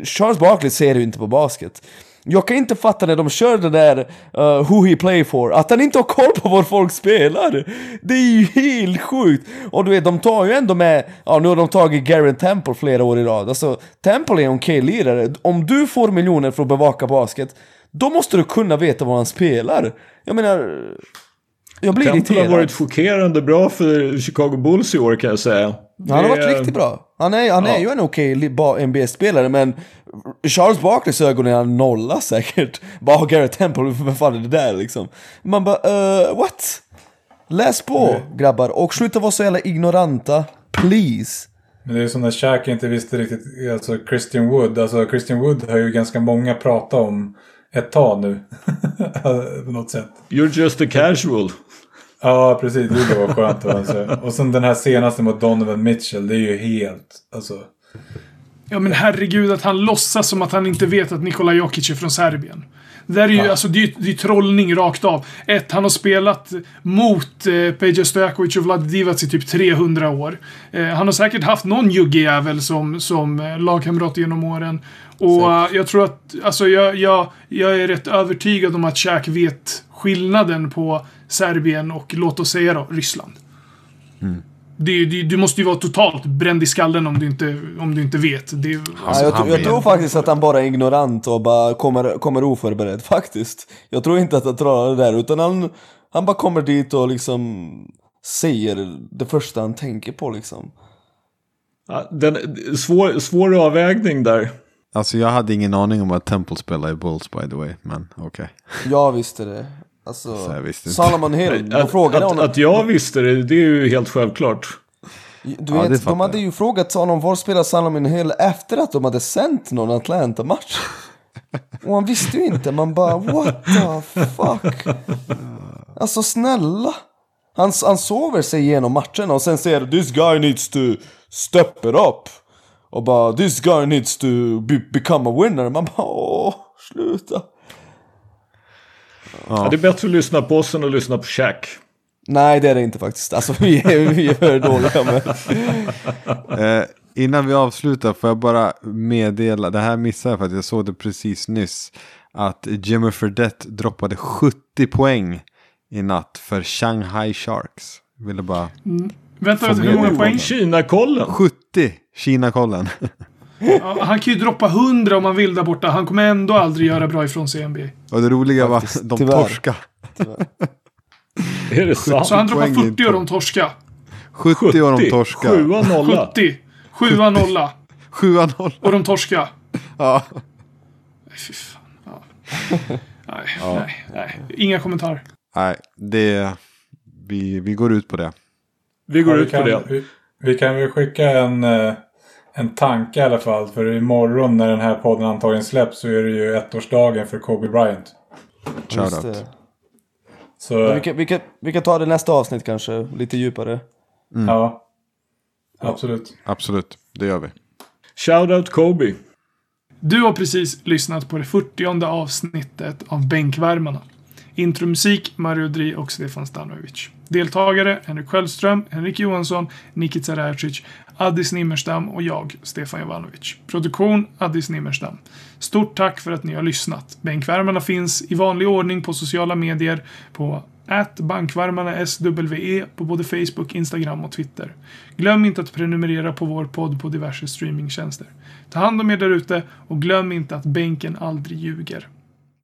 Speaker 2: Charles Barkley ser ju inte på basket. Jag kan inte fatta när de kör det där uh, Who He Play For, att han inte har koll på var folk spelar. Det är ju helt sjukt! Och du vet, de tar ju ändå med, ja nu har de tagit Garen Temple flera år i rad. Alltså, Temple är en okej lirare. Om du får miljoner för att bevaka basket, då måste du kunna veta vad han spelar. Jag menar... Jag blir
Speaker 1: Temple
Speaker 2: irriterad.
Speaker 1: har varit chockerande bra för Chicago Bulls i år kan jag säga.
Speaker 2: Han har
Speaker 1: Det
Speaker 2: varit
Speaker 1: är-
Speaker 2: riktigt bra. Han är, han är
Speaker 1: Ja.
Speaker 2: ju en okej ba- NBA-spelare, men Charles Barkleys ögon är han nolla säkert. Bara har Garrett Temple, vem fan är det där liksom? Man bara, uh, what? Läs på grabbar, och sluta vara så jävla ignoranta. Please.
Speaker 4: Men det är som när Shaq inte visste riktigt, alltså Christian Wood. Alltså Christian Wood har ju ganska många pratat om ett tag nu. På något sätt.
Speaker 1: You're just a casual.
Speaker 4: Ja, precis. Det var skönt. Alltså. Och sen den här senaste mot Donovan Mitchell. Det är ju helt, alltså.
Speaker 5: Ja men herregud att han låtsas som att han inte vet att Nikola Jokic är från Serbien. Det där är ju, alltså det är, det är trollning rakt av. Ett, han har spelat mot eh, Peja Stojakovic och Vlad Divac i typ 300 år. Eh, han har säkert haft någon juggejävel som, som eh, lagkamrat genom åren. Och eh, jag tror att, alltså jag, jag, jag är rätt övertygad om att Shaq vet skillnaden på Serbien och, låt oss säga då, Ryssland. Det, det, du måste ju vara totalt bränd i skallen om du inte, om du inte vet. Det,
Speaker 3: Alltså,
Speaker 2: ja, jag, jag tror faktiskt att han bara är ignorant och bara kommer, kommer oförberedd, faktiskt. Jag tror inte att han drar det där, utan han, han bara kommer dit och liksom säger det första han tänker på liksom.
Speaker 1: Ja, Den, svår, svår avvägning där.
Speaker 3: Alltså jag hade ingen aning om att Temple spelade i Bulls by the way. Men okej.
Speaker 2: Jag visste det. Alltså,
Speaker 3: Så jag visste inte.
Speaker 2: Solomon Hill, de
Speaker 1: Att,
Speaker 2: frågade
Speaker 1: att,
Speaker 2: honom.
Speaker 1: att jag visste det, det är ju helt självklart.
Speaker 2: Du
Speaker 3: Ja,
Speaker 2: vet, de hade ju frågat honom var spelar Solomon Hill efter att de hade sänt någon Atlanta-match. Och han visste ju inte, man bara what the fuck. Alltså snälla. Han, han sover sig igenom matcherna och sen säger this guy needs to step it up. Och bara this guy needs to be, become a winner. Man bara åh, sluta.
Speaker 1: Ja, det är bättre att lyssna på oss än att lyssna på Shaq.
Speaker 2: Nej det är det inte faktiskt. Alltså vi är, vi är för dåliga med.
Speaker 3: Eh, innan vi avslutar får jag bara meddela, det här missade jag för att jag såg det precis nyss. Att Jimmy Fredette droppade 70 poäng i natt för Shanghai Sharks. Ville bara... Får
Speaker 5: vänta, hur många poäng?
Speaker 1: Kina-kollen.
Speaker 3: 70! Kina-kollen.
Speaker 5: Ja, han kan ju droppa 100 om han vill där borta. Han kommer ändå aldrig göra bra ifrån sig i NBA.
Speaker 3: Och det roliga var
Speaker 2: Faktiskt,
Speaker 3: de
Speaker 2: tyvärr.
Speaker 3: torska.
Speaker 1: Är det sant?
Speaker 5: Så han droppar
Speaker 3: poäng
Speaker 5: 40
Speaker 3: inte.
Speaker 5: och de torska.
Speaker 3: 70 och de torska.
Speaker 1: 7 nolla.
Speaker 5: 70. 7 nolla.
Speaker 3: 7-0.
Speaker 5: Och de torska.
Speaker 3: Ja.
Speaker 5: Nej, Fy fan. Ja. Nej, nej, nej. Inga kommentarer.
Speaker 3: Nej, det... Vi, vi går ut på det.
Speaker 1: Vi går
Speaker 4: Ja, vi
Speaker 1: ut på
Speaker 4: kan,
Speaker 1: det.
Speaker 4: Vi, vi kan väl skicka en, eh, en tanke i alla fall. För imorgon när den här podden antagligen släpps så är det ju ettårsdagen för Kobe Bryant.
Speaker 2: Just
Speaker 3: Shoutout.
Speaker 2: det.
Speaker 4: Så
Speaker 2: vi, kan, vi, kan, vi kan ta det nästa avsnitt kanske, lite djupare.
Speaker 4: ja. Absolut.
Speaker 3: Absolut, det gör vi.
Speaker 1: Shoutout Kobe.
Speaker 5: Du har precis lyssnat på det 40 avsnittet av Bänkvärmarna. Intromusik Mario Dri och Stefan Stanovic. Deltagare Henrik Sköldström, Henrik Johansson, Nikica Racic, Addis Nimmerstam och jag, Stefan Jovanovic. Produktion Addis Nimmerstam. Stort tack för att ni har lyssnat. Bänkvärmarna finns i vanlig ordning på sociala medier på att bankvärmarna SWE på både Facebook, Instagram och Twitter. Glöm inte att prenumerera på vår podd på diverse streamingtjänster. Ta hand om er därute och glöm inte att bänken aldrig ljuger.